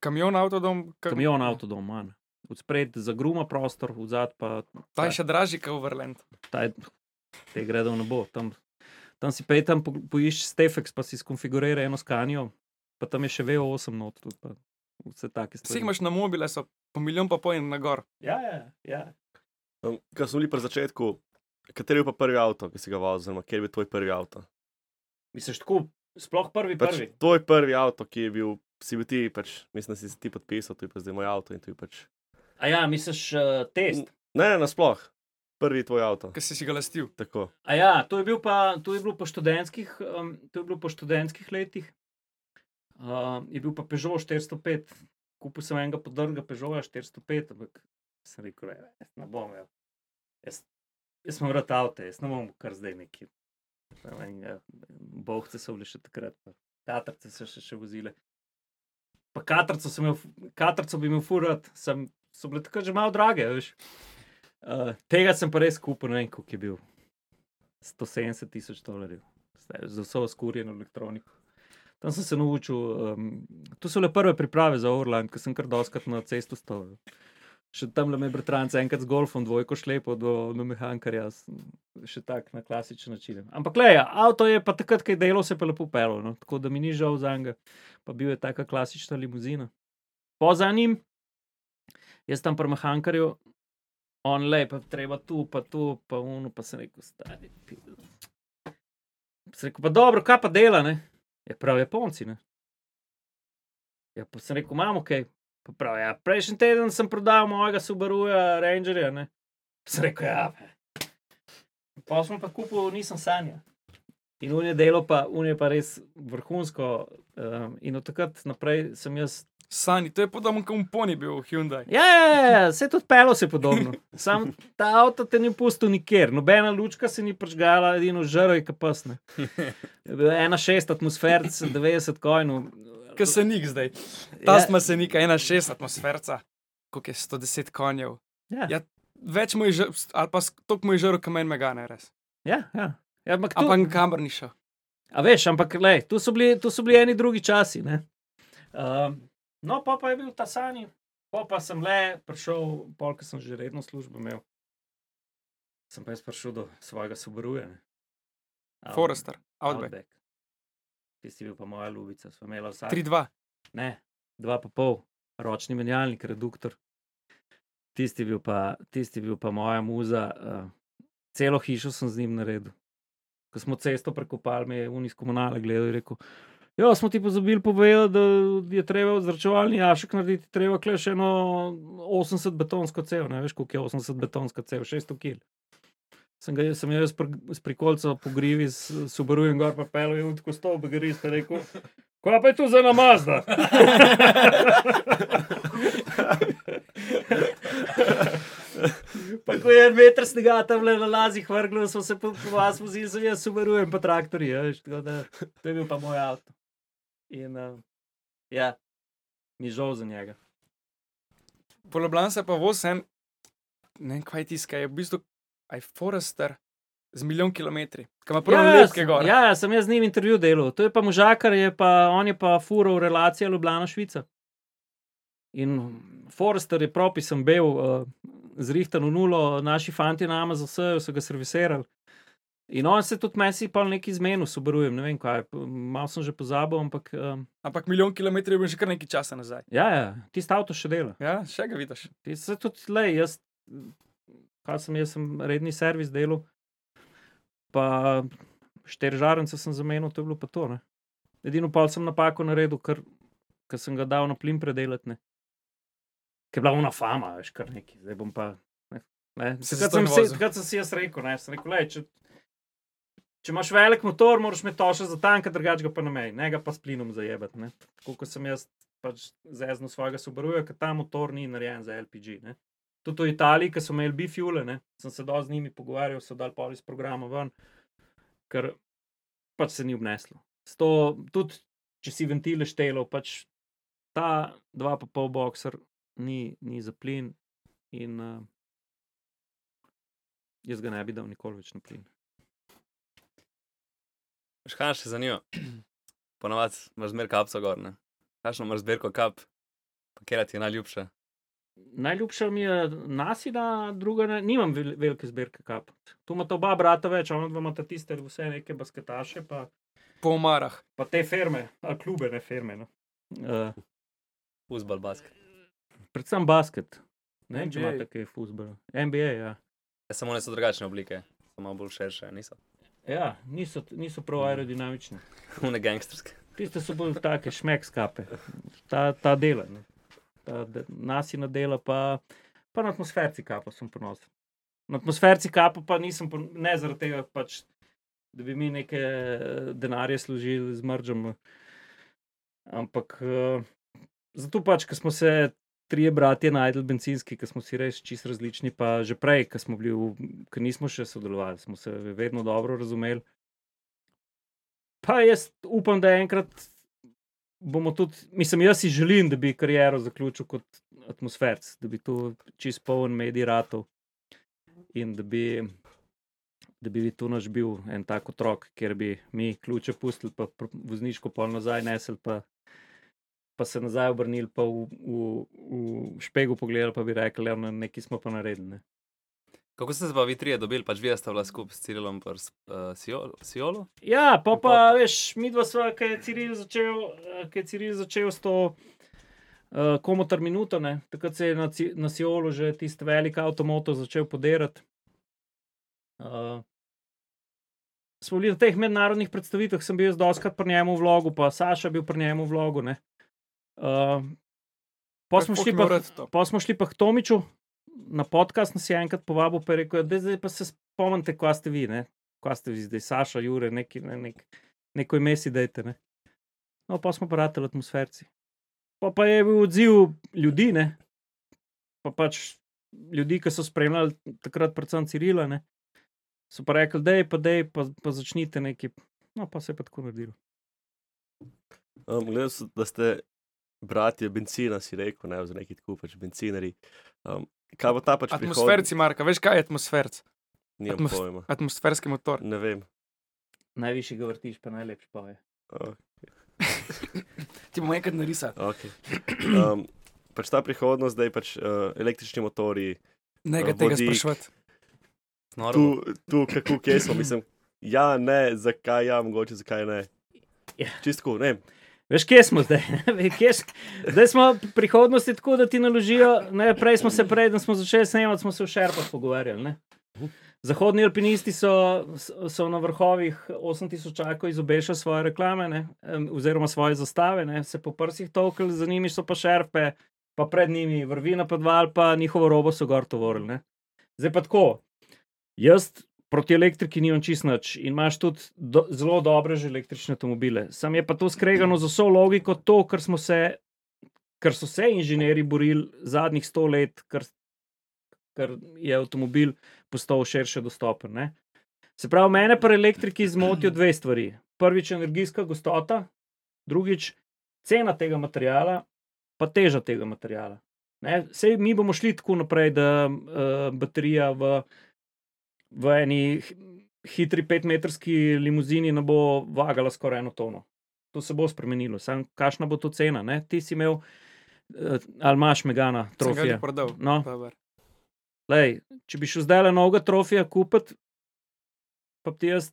Kamion, avtodom, ka... Kamion, avtodom, manj. Odspred zagruma prostor, vzad pa ta je še dražji kot Overland. ta je, te gredo ne bo. Tam, tam si pej tam po- poišči Stefex, pa si skonfigurira eno skanijo, pa tam je še VO8 not, tudi pa vse take Vsi stvari. jih imaš na mobile, so po milijon pa pojen na gor. Ja, ja, ja. Um, Ko smo bili pri začetku, kateri je pa prvi avto, ki si ga vozil, oziroma kjer je bil tvoj prvi avto? Misliš tako, sploh prvi, Pač prvi. tvoj prvi avto, ki je bil, si bil ti, pač, mislim, da si ti podpisal, to je pa zdaj moj avto in to je pač. A ja, misliš uh, test. Ne, ne, nasploh, prvi tvoj avto. Ki si si ga lastil. Tako. A ja, to je, bil pa, to je bilo po študentskih, um, to je bilo po študentskih letih. Uh, je bil pa Peugeot 405, kupil sem enega podrga Peugeota 405, ampak sem rekel, "Ne, ne bom. Jaz, jaz, jaz sem vrat avto, jaz ne bom kar zdaj neki Bohce so bile še takrat, pa katrce so še, še vozile. Pa katrco, sem imel, katrco bi imel furat, sem, so bile takrat že malo drage. Uh, tega sem pa res kupil, ne vem, koliko je bil. 170 tisoč dolarjev, za vso skurjeno elektroniko. Tam sem se naučil, um, to so le prve priprave za Orland, ker sem kar doskrat na cestu stal. Še tam le me bratranc enkrat z golfom, dvojko šlepo do, do mehankarja, še tak na klasičen način. Ampak le, avto je pa takrat, ko je delo, se je pa lepo pelo, no? tako da mi ni žal za njega, pa bil je taka klasična limuzina. Po za njim, jaz tam pri mehankarju, on le, pa treba tu, pa tu, pa uno, pa sem rekel, stari. pizda." Sem rekel, pa dobro, kaj pa dela, ne? Je prav Japonci, ne? Ja, pa sem rekel, imamo kaj. Pa prav, ja, prejšnji teden sem prodal mojega Subaruja Rangerja, ne? Pa sem rekel, ja. Pa smo pa kupili, nisem sanja. In unije delo pa, unije pa res vrhunsko. Um, in od takrat naprej sem jaz Sani, to je podobno kot Pony bil Hyundai. Ja, ja, ja, ja, se je tudi pelo se podobno. Sam ta avto te ni pustil nikjer, nobena lučka se ni prižgala, edino žaro je kapasne. *laughs* Ena šest atmosfer, 90 kojnov. Kaj se nik zdaj? Ta Ja. smo se ena šest atmosferca, koliko je 110 konjev. Ja, Ja, Več moj žar, ali pa toliko moj žar, kot meni megane, res. ja, ja. ja ampak tu, Ampak kamor ni šel. a veš, ampak lej, tu, so bili, tu so bili eni drugi časi. ne. Um, no, pa, pa je bil ta sani, pa, pa sem le prišel, polk sem že redno službo imel. Sem pa jaz prišel do svojega Subaruja. Out- Forester, Outback. Outback. Tisti bil pa moja ljubica, smo imeli vsak. 3-2. Ne, dva pa pol, ročni menjalnik, reduktor. Tisti bil pa, tisti bil pa moja muza. Uh, celo hišo sem z njim naredil. Ko smo cesto prekopali, me je unis komunale gledal in rekel. Ja, smo ti pozabili povedati, da je treba zračevalni jašek narediti, treba kle še eno 80 betonsko cev, ne veš, koliko je 80 betonska cev, 600 kg. Sem ga sem jaz pri- s prikolca pogrivi s Subarujem gor pa pel in tako stol begarist in rekel, kaj pa je tu za namazda? Pa ko je en meter snega tam le na lazih vrglo, smo se po, po vas vozili, sem jaz subarujem pa traktorji, ja, veš, tako da to je bil pa moj avto. In uh, ja, mi žal za njega. Po Ljubljani se pa voz en, ne vem, kaj tiska, je v bistvu aj Forester z milijon kilometri. Kaj ima prvo ja, lepke gor. Ja, sem jaz z njim intervju delal. To je pa možakar, je pa, on je pa furo v relaciji Ljubljana-Švica. In Forester je propisen bil, uh, zrihtan v nulo, naši fanti na Amazonu so ga servisirali. In on se tudi mesi pa nekaj zmenil, subarujem, ne vem kaj, malo sem že pozabil, ampak um, Ampak milijon kilometrov je bil že kar nekaj časa nazaj. ja, ja, tisti avto še dela. Ja, še ga vidiš. Ti se tudi le, jaz, kaj sem, jaz sem redni servis delal, pa štiri žarence sem zamenil, to je bilo pa to. Ne. Edino pol sem napako naredil, ker, ker sem ga dal na plin predelati. Ker je bila ona fama, veš, kar neki, zdaj bom pa. Ne, ne. Si Takrat, sem takrat sem si jaz rekel, ne, sem rekel, lej, če, če imaš velik motor, moraš imeti to še za tanka, drugače ga pa na meji, ne ga pa s plinom zajebati. ne. Tako kot sem jaz pač zeznil svojega Subaruja, ker ta motor ni narejen za LPG. Ne. Tudi v Italiji, ki so imeli bifule, ne, sem se dosti z njimi pogovarjal, so dal pol iz programa ven, ker pač se ni obneslo. Sto, tudi če si ventile štelov, pač ta dva pa pol boxer ni, ni za plin in uh, jaz ga ne bi dal nikoli več na plin. Škaj še zanima. Ponovadi imaš zmer kapco gor, ne? Kakšno imaš zbirko kap, pa kera ti je najljubša? Najljubša mi je nasina, druga ne, nimam vel, velike zbirke kap. Tu imata oba brata več, ona dva imata tiste vse neke basketaše, pa, Po omarah. pa te firme, ali klube, ne firme. No. Uh, Fuzbol, basket. predvsem basket. Ne vem, če NBA. imate kaj fuzbola. NBA, ja. Ja, samo one so drugačne oblike, so malo bolj širše, niso. Ja, niso, niso prav aerodinamične. Une gangsterske. Tiste so bolj take šmek skape, ta, ta dela. Ne. Ta de, nasina dela, pa, pa na atmosferci kapa sem ponosen. Na atmosferci kapa pa nisem, pon- ne zaradi tega, pač, da bi mi neke eh, denarje služili z mržem. Ampak uh, zato pač, ker smo se trije bratje najdel bencinski, ker smo si res čist različni, pa že prej, ker smo bili, ker nismo še sodelovali, smo se vedno dobro razumeli. Pa jaz upam, da enkrat bomo tudi, mislim, jaz si želim, da bi kariero zaključil kot atmosferc, da bi tu čist poln medij ratov in da bi, da bi tu naš bil en tak otrok, kjer bi mi ključe pustili, pa vozniško pol nazaj nesel, pa, pa se nazaj obrnili, pa v, v, v špegu pogledali, pa bi rekli, da nekaj smo pa naredili. Ne. Kako ste se pa vi trije dobili, pač vi ste bila skupaj s Cirilom in uh, Siolo? Ja, pa pa veš, mi dva sva, ki je Ciril začel, eh, ki je Ciril začel s to uh, komotar minuto, ne. takrat se je na, na Siolu že tisti velik avtomoto začel podirati. Uh, smo bili na teh mednarodnih predstavitvah, sem bil jaz doskrat pri njemu v vlogu, pa Saša bil pri njemu v vlogu. ne. Uh, pa smo šli pa, Pa smo šli pa k Tomiču na podcast, nas je enkrat povabil, pa je rekel, da zdaj pa se spomnite, kva ste vi, ne? kva ste vi zdaj, Saša, Jure, neki, ne, nek, neko ime si dajte. Ne? No, pa smo pa rateli atmosferci. Pa, pa je bil odziv ljudi, ne? pa pač ljudi, ki so spremljali takrat, predvsem Cirila, ne? so pa rekli, da je pa, dej, pa, pa začnite nekaj. No, pa se je pa tako naredilo. Um, Gledal sem, da ste bratje benzina, si rekel, ne, oziroma neki tako pač bencinari. Um, kaj bo ta pač Atmosferci, Marka, veš kaj je atmosferc? Nimam atmos- pojma. Atmosferski motor. Ne vem. Najvišji ga vrtiš, pa najlepši pa je. Oh, *laughs* Ti bomo enkrat narisali. okay. um, pač ta prihodnost, zdaj pač uh, električni motori, Ne ga Eh, tega sprašovati. tu, tu kako kje smo, mislim, ja, ne, zakaj ja, mogoče zakaj ne. Ja. Čistko, ne. Veš, kje smo zdaj? *laughs* Kje, s- zdaj smo v prihodnosti tako, da ti naložijo. Ne, prej smo se, prej, da smo začeli snemati, smo se v šerpah pogovarjali. Ne? Zahodni alpinisti so, so na vrhovih 8000 čakov izobešali svoje reklame, ne, oziroma svoje zastave, ne, se po prsih tolkali, za njimi so pa šerpe, pa pred njimi vrvina podval, pa njihovo robo so gor tovorili. ne. Zdaj pa tako. Jaz proti elektriki nimam čist nič in imaš tudi do, zelo dobre že električne avtomobile. Sam je pa to skregano z vso logiko, to, kar, smo se, kar so se inženirji borili zadnjih sto let, kar, kar je avtomobil postal širše dostopen. Ne? Se pravi, mene pri elektriki zmotijo dve stvari. Prvič, energijska gostota, drugič, cena tega materiala, pa teža tega materiala. Ne? Sej mi bomo šli tako naprej, da uh, baterija v, v eni hi- hitri petmetrski limuzini ne bo vagala skoraj eno tono. To se bo spremenilo, samo kakšna bo to cena. Ne? Ti si imel, uh, ali imaš megana, trofije. No. Lej, če bi šel zdaj le novega trofija kupiti, pa ti jaz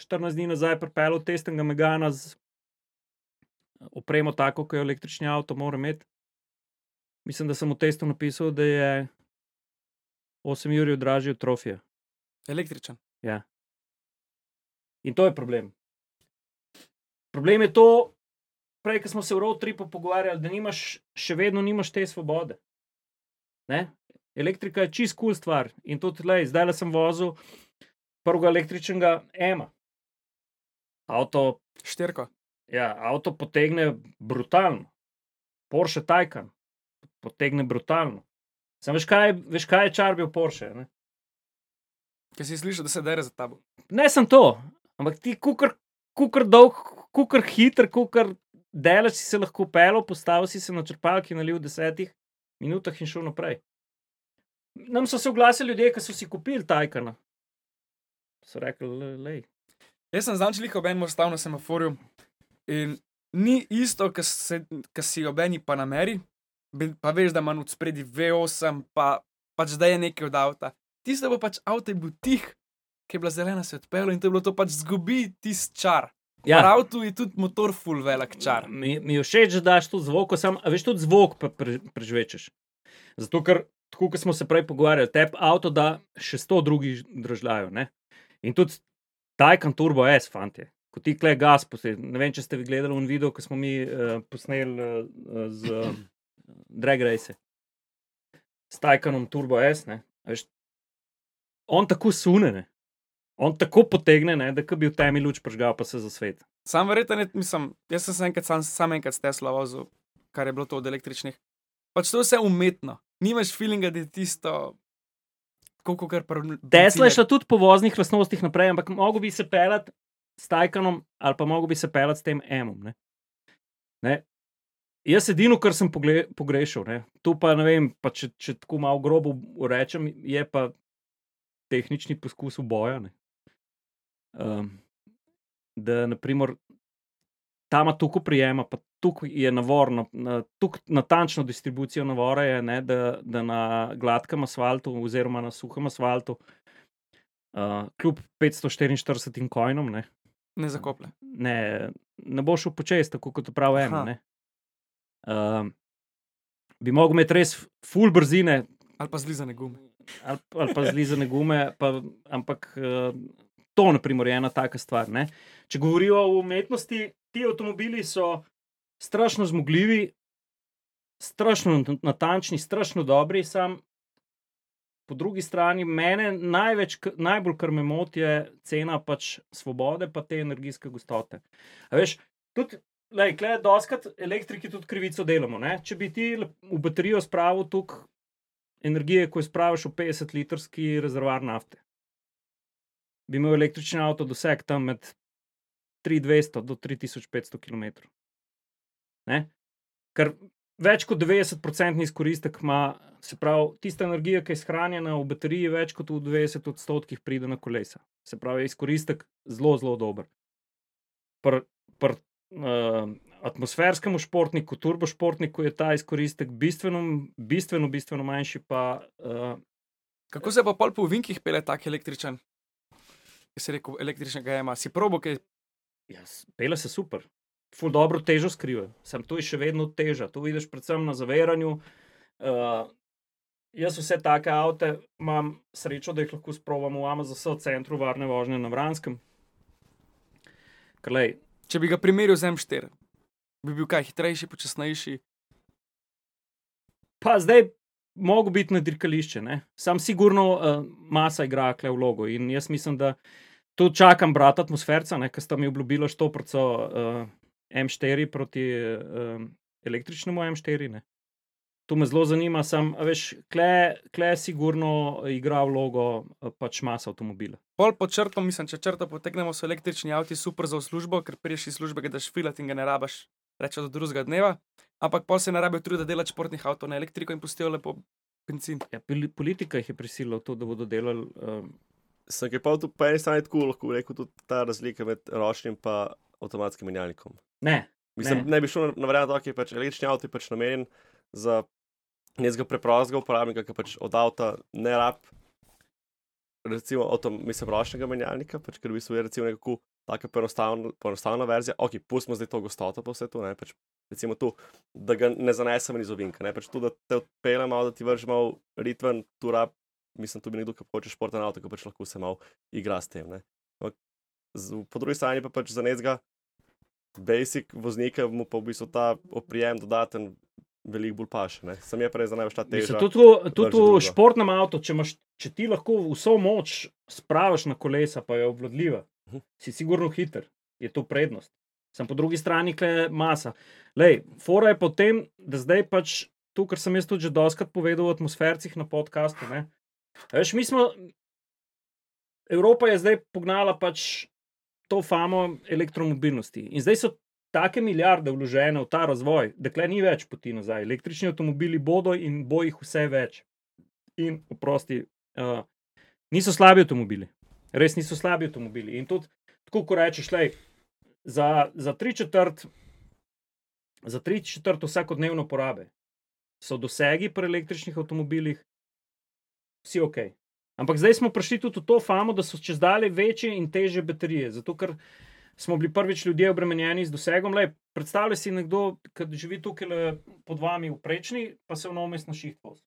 14 dni nazaj pripeljal testnega megana z opremo tako, kot jo električni avto mora imeti. Mislim, da sem v testu napisal, da je 8 jurjev dražji od trofija. Električen. In to je problem. Problem je to, prej, ko smo se v road tripu pogovarjali, da nimaš, še vedno nimaš te svobode. Ne? Elektrika je čist kul cool stvar. In tudi lej, zdaj le sem vozil prvega električnega ema. Avto, Štirko. ja, avto potegne brutalno, Porsche Taycan potegne brutalno. Sam veš, kaj, veš, kaj je čar bil Porsche. Ne? Ker si slišal, da se dere za tabo. Ne sem to, ampak ti, kukar, kukar dolg, kukar hiter, kukar delaš, si se lahko pelil, postavil si se na črpalki, nalil v desetih minutah in šel naprej. Nam so se oglasili ljudje, ki so si kupili Tajkana. So rekli, le. Jaz sem znal, ob enem ostal na semaforju in ni isto, kar si ob eni Panameri, be- pa veš, da ima od spredi V8, pa pač da je nekaj od avta. Tisto bo pač avto je bil tih, ki je bila zelena, se je odpeljal in to je bilo to pač zgubi tisti čar. Ja. Ja, Avto je tudi motor full velik čar. mi, mi všeč, da daš to zvok, sam, veš tudi zvok pa pre, prežvečeš. Zato, ker, tako kot smo se prej pogovarjali, te avto da še sto drugih držav. In tudi Tajkan Turbo S, fanti. Ko ti kle gas, posed, ne vem, če ste vi gledali un video, ko smo mi uh, posneli uh, z uh, *clears throat* Drag Race. S Tajkanom Turbo S, ne. Veš, on tako sune, ne. On tako potegne, ne, da bi v temi luč pržgal, pa se za svet. Sam verjetno, ne- mislim, jaz sem se enkrat sam, sam enkrat s Tesla vozil, kar je bilo to od električnih. Pač to je vse umetno. Nimaš feelinga, da je tisto, koliko kar prav. Tesla je šla tudi po voznih lastnostih naprej, ampak mogo bi se pelati s Tajkanom, ali pa mogel bi se pelati s tem emom. Ne? Ne? Jaz edino, kar sem pogrešal, ne? tu pa ne vem, pa če, če tako malo grobo rečem, je pa tehnični poskus boja. Um, da, naprimer, tam ima tukaj prijema, pa tukaj je navorno, na, tukaj natančno distribucijo navora je, ne, da, da na gladkem asfaltu oziroma na suhem asfaltu, uh, kljub 544 kojnom, ne, Ne zakoplje. ne, ne bo šel počez, tako kot pravi ne. Um, bi mogel imeti res full brzine, Ali pa zlizane gume. Ali, ali pa zlizane gume, pa, ampak uh, to naprimer, je ena taka stvar. Ne? Če govorijo o umetnosti, ti avtomobili so strašno zmogljivi, strašno nat- natančni, strašno dobri. Sam po drugi strani, mene največ, najbolj kar me moti, je cena pač svobode, pa te energijske gostote. Veš, tudi. Lej, klej, doskrat elektriki tudi krivico delamo. Ne? Če bi ti le- v baterijo spravil tukaj energije, ko jo spraviš v 50-litrski rezervoar nafte. Bi imel električni avto doseg tam med 3200 do 3500 km. Ne? Ker več kot 90% izkoristek ima, se pravi, tista energija, ki je shranjena v bateriji, več kot v 90 odstotkih pride na kolesa. Se pravi, je izkoristek zelo, zelo dober. Pri pr, uh, atmosferskemu športniku, turbošportniku je ta izkoristek bistveno, bistveno, bistveno manjši, pa uh, Kako se pa pol po vinkih pele tak električen? Ki si rekel, električnega ima. Si probo, ki Ja, pele se super, ful dobro težo skriva, sem to je še vedno teža. To vidiš predvsem na zaveranju. Uh, jaz vse take avte imam srečo, da jih lahko sprovam v AMZS centru varne vožnje na Vranskem. Krlej, če bi ga primerjal z M4, bi bil kaj hitrejši, počasnejši. pa zdaj mogo biti na dirkališče, ne? sam sigurno uh, masa igra kle vlogo in jaz mislim, da tu čakam brata atmosferca, ki sta mi obljubila štoprco uh, M4 proti uh, električnemu M4. Ne? To me zelo zanima, sam, veš, kle, kle sigurno igra vlogo eh, pač masa avtomobila. Pol pod črto, mislim, če črto potegnemo, so električni avti super za službo, ker priješ iz službe, ga daš filat in ga ne rabaš reči do drugega dneva. Ampak pol se ne rabijo truditi, da delaš športnih avtomobilov na elektriko in pustijo lepo benzin. Ja, poli- politika jih je prisilila v to, da bodo delali. Um, Sem ki pa tu po eni strani tako lahko rekel tudi ta razlika med ročnim in avtomatskim menjalnikom. ne, Mislim, Ne. ne, bi šel na, na varianto, ki je pač električni avto pač namenjen za nekega preprostega uporabnika, ki pač od avta ne rab, recimo, avto, mislim, ročnega menjalnika, pač, ker v bistvu je recimo nekako taka poenostavna verzija. Ok, pustimo zdaj to gostoto, pa vse to, ne, pač, recimo tu, da ga ne zanesemo iz ovinka, ne, pač tu, da te odpeljem malo, da ti vrže malo ritven, tu rab, mislim, tu bi nekdo, ki hoče športen avto, ki pač lahko se malo igra s tem, ne. Ampak z- Po drugi strani pa pač za nekega basic voznika mu pa v bistvu ta oprijem dodaten veliko bolj paše. Ne? Sam je prej za največ ta Mislim, teža. Tudi v- športnem avtu, če, imaš, če ti lahko vso moč spraviš na kolesa, pa je obvladljiva, Mhm. si sigurno hiter, je to prednost. Sem po drugi strani kle masa. Lej, fora je potem, da zdaj pač to, kar sem jaz tudi že doskrat povedal v atmosfercih na podkastu. Veš, mi smo, Evropa je zdaj pognala pač to famo elektromobilnosti. In zdaj so take milijarde vložene v ta razvoj, da kle ni več poti nazaj. Električni avtomobili bodo in bo jih vse več. In, oprosti, uh, niso slabi avtomobili, res niso slabi avtomobili. In tudi, tako kot rečeš, lej, za, za tri četrt, za tri četrt vsakodnevno porabe so dosegi pri električnih avtomobilih, vsi ok. Ampak zdaj smo prišli tudi v to famo, da so čez dalje večje in teže baterije. Zato, ker smo bili prvič ljudje obremenjeni z dosegom. Lej, predstavljaj si nekdo, ki živi tukaj pod vami v prečni, pa se v novomest na šiht vozi.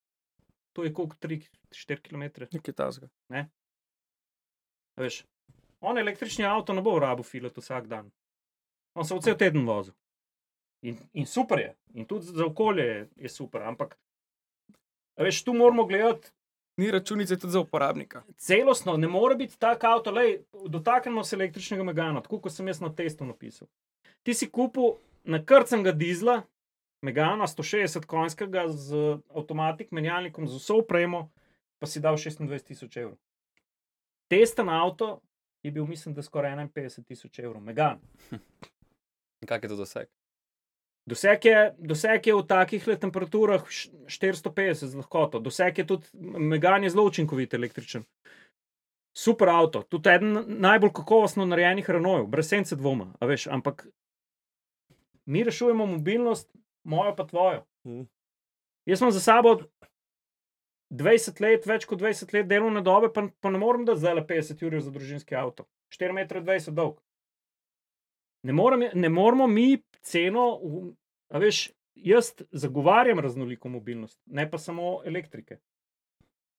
To je koliko 3-4 km. Nekaj tasga. Veš, on električni avto ne bo rabu filat vsak dan. On se v cel teden vozi. In, in super je, in tudi za okolje je, je super. Ampak, a veš, tu moramo gledati Ni računice tudi za uporabnika. celostno, ne more biti tak avto. Lej, dotaknemo se električnega megana, tako kot sem jaz na testu napisal. Ti si kupil nakrcenega dizla, megana 160 konjskega z avtomatik, menjalnikom, z vso opremo, pa si dal 26 tisoč evrov. Testen avto je bil, mislim, da skoraj 51 tisoč evrov. Megan. Kak je to doseg? Doseg je, doseg je v takih temperaturah š- 450 z lahkoto. Doseg je tudi, Megan je zelo učinkovit električen. Super avto, tudi eden najbolj kakovostno narejenih Renaultov, brez sence dvoma, a veš, ampak mi rešujemo mobilnost, mojo pa tvojo. Mhm. Jaz sem za sabo 20 let, več kot 20 let delovne dobe, pa, pa ne morem dati zdaj le 50 ur za družinski avto. 4,20 m dolg. Ne, morem, ne moramo mi ceno, a veš, jaz zagovarjam raznoliko mobilnost, ne pa samo elektrike.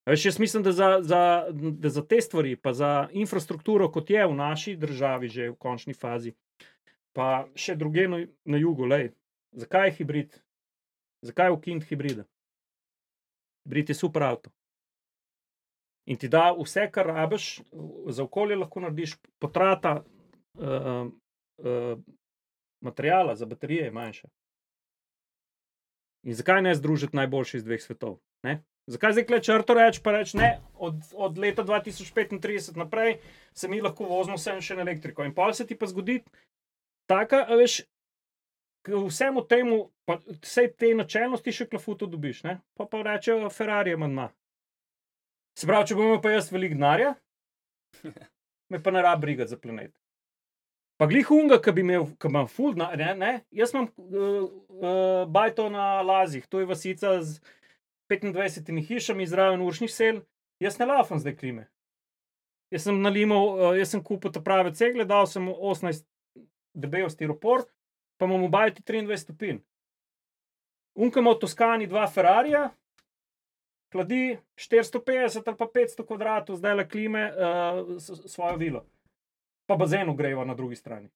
A Veš, jaz mislim, da za, za, da za te stvari, pa za infrastrukturo, kot je v naši državi, že v končni fazi, pa še druge na, na jugu, lej, zakaj je hibrid? Zakaj ukiniti hibride? Hibrid je super avto. In ti da vse, kar rabiš, za okolje lahko narediš, potrata uh, uh, materijala za baterije je manjša. In zakaj ne združiti najboljši iz dveh svetov? Ne? Zakaj zdaj kle črto reči, pa reči ne, od, od leta 2035 naprej se mi lahko vozimo vse še na elektriko. In pa se ti pa zgodi, taka, veš, vsemu temu, pa vse te načelnosti še klafuto dobiš, ne? pa pa rečejo Ferrari manjma. Se pravi, če bom imel pa jaz velik denarja, *laughs* me pa ne rab brigati za planet. Pa glih unga, ki bi imel, ki ima full, na- ne, ne, jaz imam uh, uh, bajto na Lazih, to je vasica z 25 hišami, zraven uršnih sel, jaz ne lafam zdaj klime. Jaz sem nalimal, uh, jaz sem kupil te prave cegle, dal sem mu 18 debel stiropor, pa imam v bajti 23 stopinj. Unka ima v Toskani dva Ferrarija, hladi 450 ali pa 500 kvadratov, zdaj le klime uh, svojo vilo pa bazen ogreva na drugi strani.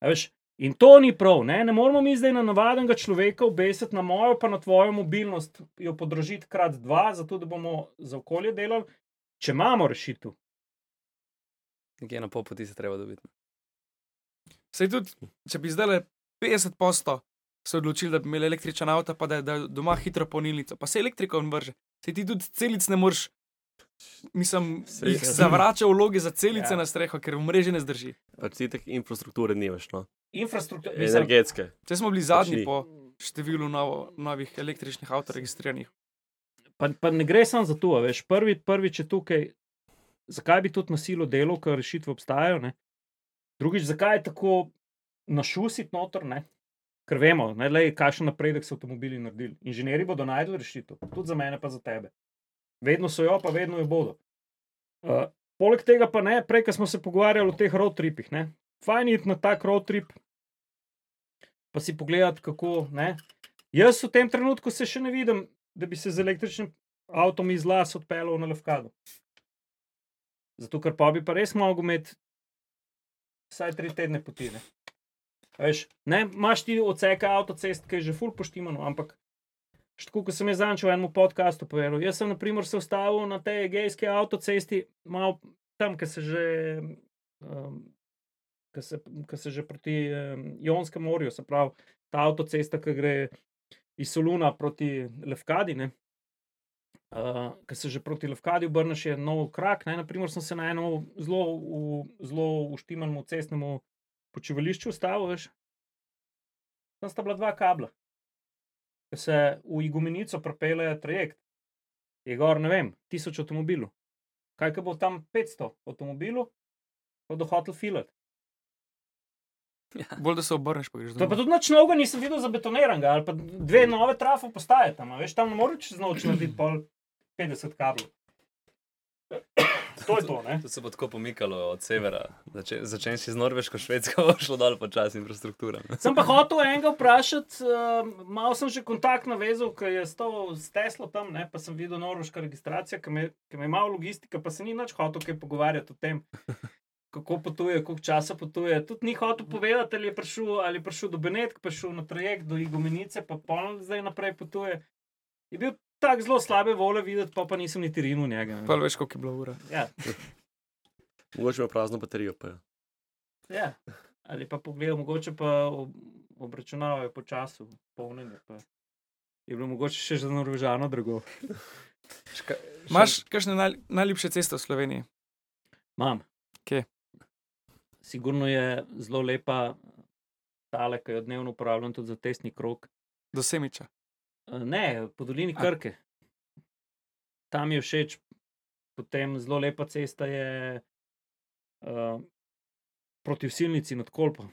A Veš, in to ni prav, ne? ne moramo mi zdaj na navadnega človeka obesiti na mojo, pa na tvojo mobilnost, jo podražiti krat dva, zato da bomo za okolje delali, če imamo rešitev. Nekje na pol poti se treba dobiti. Sej tudi, če bi zdaj le 50 posto se odločili, da bi imeli električen avto, pa da je da doma hitro polnilnico, pa se elektriko vrže. Sej ti tudi celic ne moreš, mislim, Sej- jih zavrača vloge za celice Ja. na streho, ker v mreži ne zdrži. Pač ti tak infrastrukture nimaš, no. Infrastruktura, Energetske. Če smo bili zadnji ni. po številu novo, novih električnih avtomobilov registriranih. pa, pa ne gre samo za to, a veš, prvi, prvič je tukaj, zakaj bi tudi nasilo delo, ker rešitve obstajajo. Ne? Drugič, zakaj je tako našusiti noter, ne? ker vemo, ne, lej, kakšen napredek so avtomobili naredili. Inženirji bodo najdli rešitev, tudi za mene, pa za tebe. Vedno so jo, pa vedno jo bodo. Uh, poleg tega pa ne, prej, ko smo se pogovarjali o teh road tripih, ne? fajn je iti na tak road trip, pa si pogledati, kako. Ne? Jaz v tem trenutku se še ne vidim, da bi se z električnim avtom iz las odpeljal na Levkado. Zato, ker pa bi pa res mogel imeti vsaj tri tedne poti. Ne? Veš, ne, imaš ti odseke avtocest, ki je že ful poštimano, ampak tako kot sem jaz zanč v enem podkastu povedal, jaz sem na primer se ustavil na tej egejski avtocesti, malo tam, ki se že. Um, Ki se, ki se že proti um, Jonskem morju, se pravi, ta avtocesta, ki gre iz Soluna proti Levkadi, ne, uh, ki se že proti Levkadi obrneš, je nov krak. Ne, naprimer, sem se na enem zelo, zelo uštimanem cestnem počivališču ustavil, veš. Tam sta bila dva kabla, ki se v Igumenico pripelje trajekt. Je gor, ne vem, tisoč avtomobilov. Kaj, ko bo tam 500 avtomobilov, bodo hotel filati. *laughs* Bolj da se obrneš, pa greš To pa tudi noč novega nisem videl zabetoniranega, ali pa dve nove trafo postaje tam, a veš, tam ne moreš čez noč narediti pol 50 kablov. To je to, ne? To se bo tako pomikalo od severa, Zače, začenši z Norveško, Švedsko, bo šlo dol počasi infrastruktura. Sem pa hotel enega vprašati, uh, malo sem že kontakt navezal, ker je s to s Teslo tam, ne, pa sem videl norveška registracija, ki me, ki me je malo logistika, pa se ni nič hotel kaj pogovarjati o tem, kako potuje, koliko časa potuje. Tudi ni hotel povedati, ali je prišel, ali je prišel do Benetk, prišel na trajekt do Igomenice, pa polno zdaj naprej potuje. Je bil tako zelo slabe vole videti, pa, pa nisem niti rinil njega. Pa veš, koliko je bila ura. Ja, *laughs* Mogoče ima prazno baterijo. Pa. je. ja. Ali pa pogledal, mogoče pa ob- obračunavajo po času, polnjenje. Pa. Je bilo mogoče še za Norvežano drugo. Imaš *laughs* kakšne naj, najljubše ceste v Sloveniji? Imam. Kje? Sigurno je zelo lepa tale, ki jo dnevno uporabljam tudi za testni krok. Do Semiča. Ne, po dolini A. Krke. Tam mi je všeč, potem zelo lepa cesta je uh, proti Vsilnici nad Kolpo,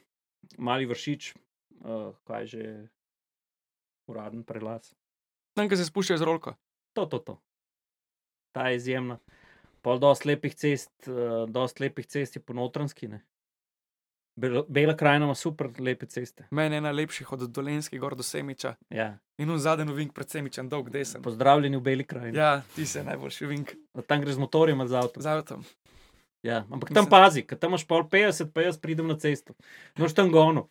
mali vršič, uh, kaj že uraden prelaz. Tam, ki se spuščajo z rolko. To, to, to. Ta je izjemna. Pol dost lepih cest, uh, dost lepih cest je po notranski. Ne? Bela, Bela krajina ima super lepe ceste. Meni je najlepših od Dolenskih gor do Semiča. Ja. In v zadnji vink pred Semičem, dolg desen. Pozdravljeni v Beli krajini. Ja. Ti si najboljši vink Tam greš z motorjem ali z avtom. z avtom. Ja, ampak tam Mislim- pazi, ker tam imaš pol 50, pa jaz pridem na cesto. Noč tam gono.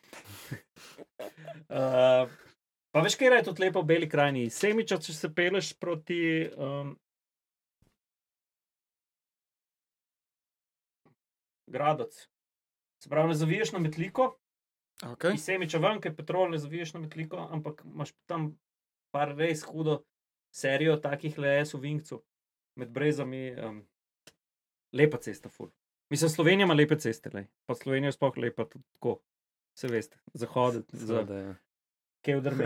Uh, *laughs* pa veš, kje je tudi lepo v Beli krajini. Semiča, če se peleš proti. Um, Gradoc. Se pravi, ne zaviješ na metliko, Okay. iz Semiča ven, ker petrol ne zaviješ na metliko, ampak imaš tam par res hudo serijo takih LS uvinkcev med brezami. Um, lepa cesta, ful. Mislim, Slovenija ima lepe ceste, lej. pa Slovenija je sploh lepa, tudi tako. Se veste, zahod, za Seveda, ja. Kevdrme.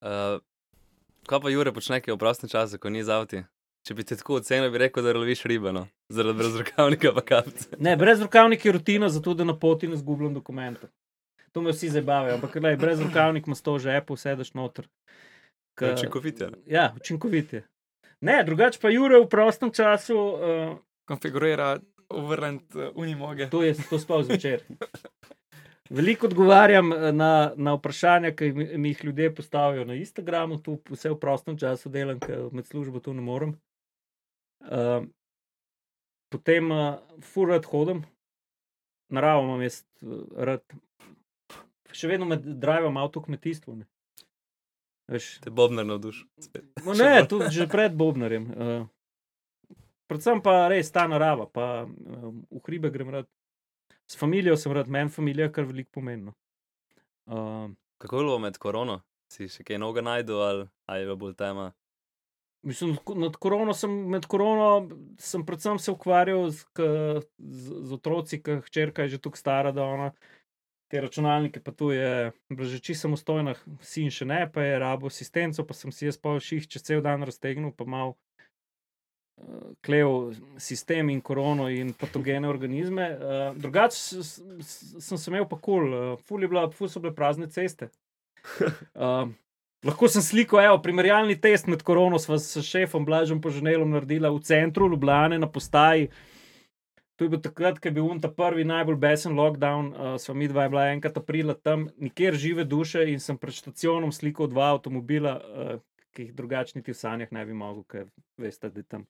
Uh, *laughs* kaj pa Jure počne nekaj v prostem času, ko ni z avti? Če bi te tako ocenil, bi rekel, da loviš ribe, no? zaradi brezrokavnika pa kapce. Ne, brez rokavnika je rutina, zato da na poti ne zgubljam dokumentov. To me vsi zabavajo, ampak lej, brez rokavnika imaš to v žepu, sedeš noter. Ka- Učinkovit je. Ja, učinkovit je. Ne, drugače pa Jure v prostem času, uh, Konfigurira overland uh, unimoge. to je to spal zvečer. Veliko odgovarjam eh, na, na vprašanja, ki mi, mi jih ljudje postavijo na Instagramu, tu vse v prostem času delam, ker med službo tu ne morem. Uh, potem uh, fur rad hodim, naravo imam jaz uh, rad. Še vedno med drivom avto v kmetijstvu. Ne. Veš, Te bobnar navdušil. spet. No, ne, tudi že pred Bobnarjem. Uh, predvsem pa res ta narava, pa um, v hribe grem rad. S familijo sem rad, meni familija kar veliko pomeni. Uh, Kako je bilo med korono? Si še kaj novega najdel ali, ali je bila bolj tema? Mislim, nad korono sem, med korono sem predvsem se ukvarjal z, k, z, z otroci, ker hčerka je že tako stara, da ona te računalnike, pa tu je čisto samostojna, sin še ne, pa je rabo asistenco, pa sem si jaz pa ših čez cel dan raztegnil, pa mal uh, klev sistem in korono in patogene organizme. Uh, Drugače s- s- sem se imel pa kul, cool, uh, ful, je bila, ful so bile prazne ceste. Uh, *laughs* lahko sem sliko, evo, primerjalni test med korono sva s šefom Blažem Poženelom naredila v centru Ljubljane na postaji. To je bil takrat, ko je bil unta prvi najbolj besen lockdown, uh, sva mi dva je bila enkrat aprila tam, nikjer žive duše in sem pred stacionom slikal dva avtomobila, uh, ki jih drugače niti v sanjah ne bi mogel, ker veste, da je tam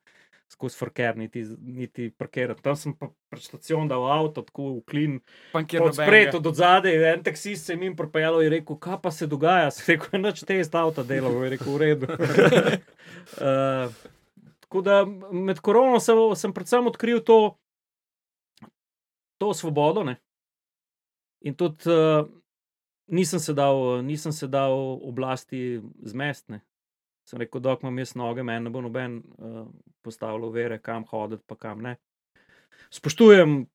skozi frker, niti, niti parkirati. Tam sem pa pred stacionom dal avto, tako v klin, od spred, od zadaj, en taksist se je jim propeljal in rekel, kaj pa se dogaja. Se rekel, noč te sta avto delal, je rekel, v redu. uh, *laughs* tako da med korono sem, sem predvsem odkril to, to svobodo. Ne? In tudi uh, nisem, se dal, nisem se dal oblasti zmestne. Sem rekel, dok imam jaz noge, meni ne bo noben uh, postavljal vere, kam hoditi, pa kam ne spoštujem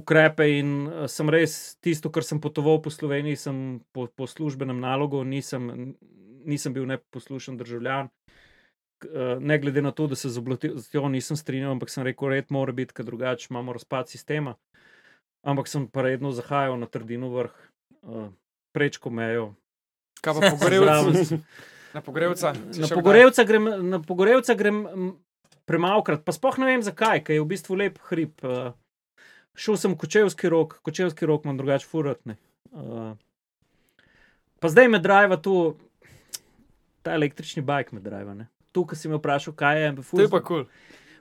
ukrepe in eh, sem res tisto, kar sem potoval po Sloveniji, sem po, po službenem nalogu, nisem, nisem bil neposlušen državljan. Eh, Ne glede na to, da se z oblastjo nisem strinjal, ampak sem rekel, red mora biti, ker drugače imamo razpad sistema. Ampak sem pa redno zahajal na trdino vrh, prečko mejo. Kaj pa *laughs* pogorevca? Na pogrevca? Si Na pogorevca grem, na pogorevca grem premalkrat, pa sploh ne vem zakaj, ker je v bistvu lep hrib. Uh, šel sem kočevski rok, kočevski rok imam drugače furatne. Uh, pa zdaj me driva tu, ta električni bajk me driva. Ne? Tu, ki si me vprašal, kaj je. To je pa kul. *laughs*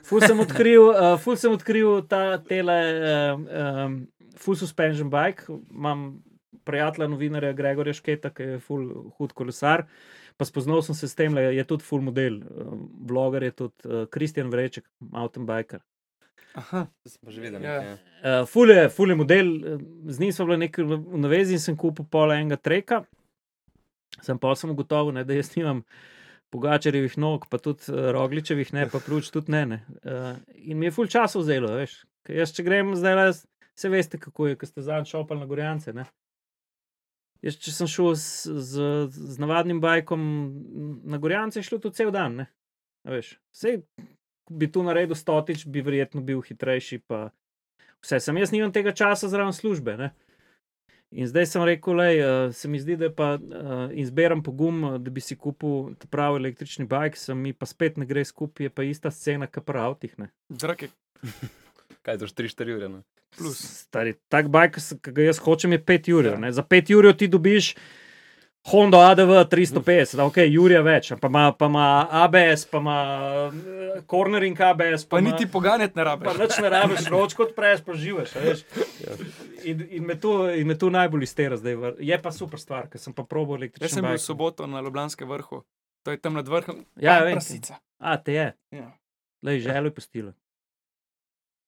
Ful sem odkril, uh, ful sem odkril ta tele, uh, um, full suspension bike. Imam prijatelja, novinarja Gregorja Šketa, ki je full hud kolesar. Pa spoznal sem se s tem, da je tudi full model, uh, vloger je tudi uh, Kristjan Vreček, mountain biker. Aha. To sem že videl. Ja. nekaj, Uh, ful, je, ful je model, eh, z njim smo bili nekaj v v navezi in sem kupil pol enega treka. Sem pa sem ugotovil, ne, da jaz nimam Pogačarjevih nog, pa tudi uh, Rogličevih, ne pa pruč, tudi ne. ne. Uh, in mi je ful časa vzelo, veš. Ker jaz, če grem zdaj, le, se veste, kako je, ko ste zadnjič šopali na Gorjance. Ne? Jaz, če sem šel z, z, z navadnim bajkom na Gorjance, je šlo to cel dan. Ne? A Veš, Sej, bi tu naredil stotič, bi verjetno bil hitrejši. Pa vse sem jaz, nimam tega časa zraven službe. Ne? In zdaj sem rekel, da uh, se mi zdi, da je pa uh, izberem pogum, uh, da bi si kupil ta pravi električni bajk, sem mi pa spet ne gre skupaj, je pa ista scena, kot pri avtih. ne. Drake, *laughs* Kaj to 4-4 ure? Plus. Stari, tak bajk, ki ga jaz hočem, je 5 ur. Ja. Za 5 ur ti dobiš Honda ADV 350, da, ok, Jurija več, pa ima, pa ima ABS, pa ima eh, cornering ABS, Pa ima- niti poganjati ne Pa rabiš. nič ne rabiš, ročko odpreš, pa živiš. a veš. In, in, me to, in me to najbolj iztera zdaj. Je pa super stvar, ker sem pa probo Jaz električni sem bil v soboto na Ljubljanskem vrhu, to je tam nad vrhom. Ja, vem. prasica. A, te je. Ja. Lej, želo je postilo.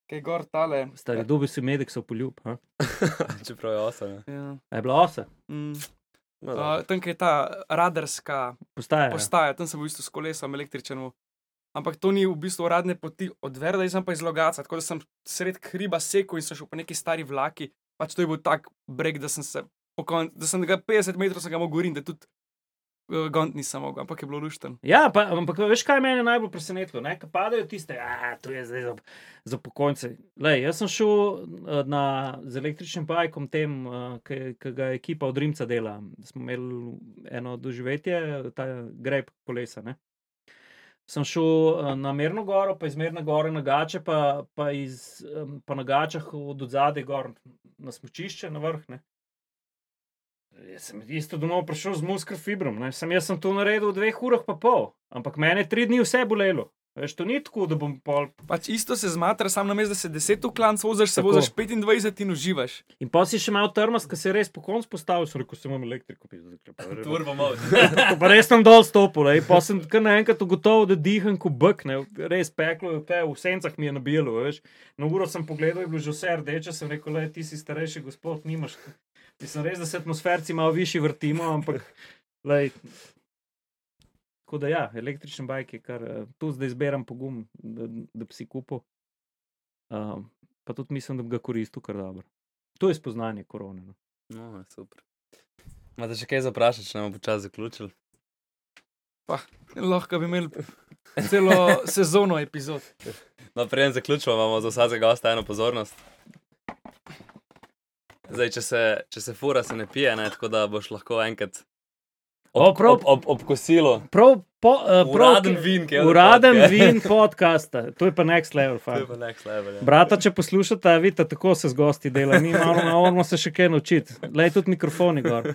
Kaj gor tale. Stari, dobi si medek, so poljub. a? *laughs* Čeprav je osem. Ja. A je bila osa? Mm. No, Uh, tam je ta radarska Postaja. ja. postaja, tam sem bil v bistvu s kolesom električnim. Ampak to ni v bistvu uradne poti od Verda, jaz sem pa iz Logaca, tako da sem sred hriba sekel in sem šel po neki stari vlaki. Pač to je bil tak breg, da sem se pokon, da sem ga 50 metrov sem ga mogel govoriti, da tudi gond nisem mogel, ampak je bilo lušten. Ja, pa, ampak veš, kaj me je najbolj presenetilo? Ne? Ko padajo tiste, a to je zdaj za, za pokojnice. Lej, jaz sem šel eh, na, z električnim bajkom, tem, eh, ki ga ekipa od Rimca dela. Smo imeli eno doživetje, ta greb kolesa. Ne? Sem šel eh, na Merno goro, pa iz Merne gore na Gače, pa, pa, iz, pa na Gačah od zadaj gor na smočišče, na vrh. Ne? Jaz sem isto domov prišel z muskar fibrom, sem jaz sem to naredil v dveh urah pa pol, ampak mene tri dni vse bolelo. Veš, to ni tako, da bom pol. Pač isto se zmatra, sam namesto da se 10 uklanc voziš, se voziš 25 in uživaš. In pa si še malo trmas, ker se je res po koncu postavil, sem rekel, sem imel elektriko. zdaj *laughs* pa- Turbo mod. Ko pa res sem dol stopil, ej, pa sem kar naenkrat ugotovil, da diham kot ne, res peklo je, te, v sencah mi je nabijalo, veš. Na uro sem pogledal, je bilo že vse rdeče, sem rekel, le, ti si starejši gospod, nimaš. Mislim res, da se atmosferci malo višji vrtimo, ampak, lej. Tako da ja, električni bajk je kar, eh, tu zdaj zberam pogum, da, da bi si kupil. Um, pa tudi mislim, da bi ga koristil kar dobro. To je spoznanje korone. No. No, super. Imate še kaj za vprašati, če ne bomo počasi zaključili? Lahko bi imeli celo sezono epizod. No, preden zaključimo, imamo za vsakega gosta eno pozornost. Zdaj, če se, če se fura, se ne pije, ne, tako da boš lahko enkrat O, ob, prav- ob, ob, ob kosilu. Prav, po, uh, prav, Uraden vin, ki je Uraden vin podcasta, to je pa next level. To je fakt. pa next level. Ja. Brata, če poslušate, vidite, tako se z gosti dela, mi moramo, se še kaj naučiti. Lej tudi mikrofoni gor.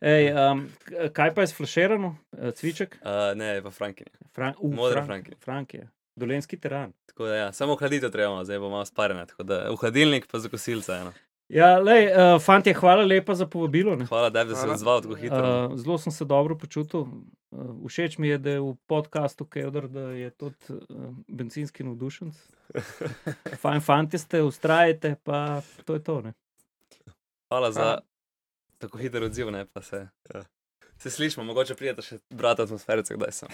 Ej, um, kaj pa je sflaširano, Eh, cviček? Uh, ne, pa Frankin. Fran uh, Modra Frank- Franki. Frank je. Dolenski teran. Tako da, ja, samo hladitev trebamo, zdaj bomo malo sparjene. Tako da v hladilnik pa za kosilce. Eno. Ja, lej, uh, fantje, hvala lepa za povabilo. ne. Hvala, da si se odzval tako hitro. Uh, zelo sem se dobro počutil. Uh, všeč mi je, da je v podkastu Kevdr, da je tudi uh, benzinski navdušenc. *laughs* Fajn fanti ste, ustrajate, pa to je to. Ne? hvala za Hvala. tako hiter odziv, ne pa se. Ja. Se slišimo, mogoče prijete še brati atmosferice, kdaj sem.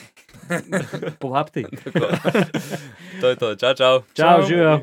*laughs* Povabite. *laughs* To je to, čau, čau. Čau, Čau. živijo.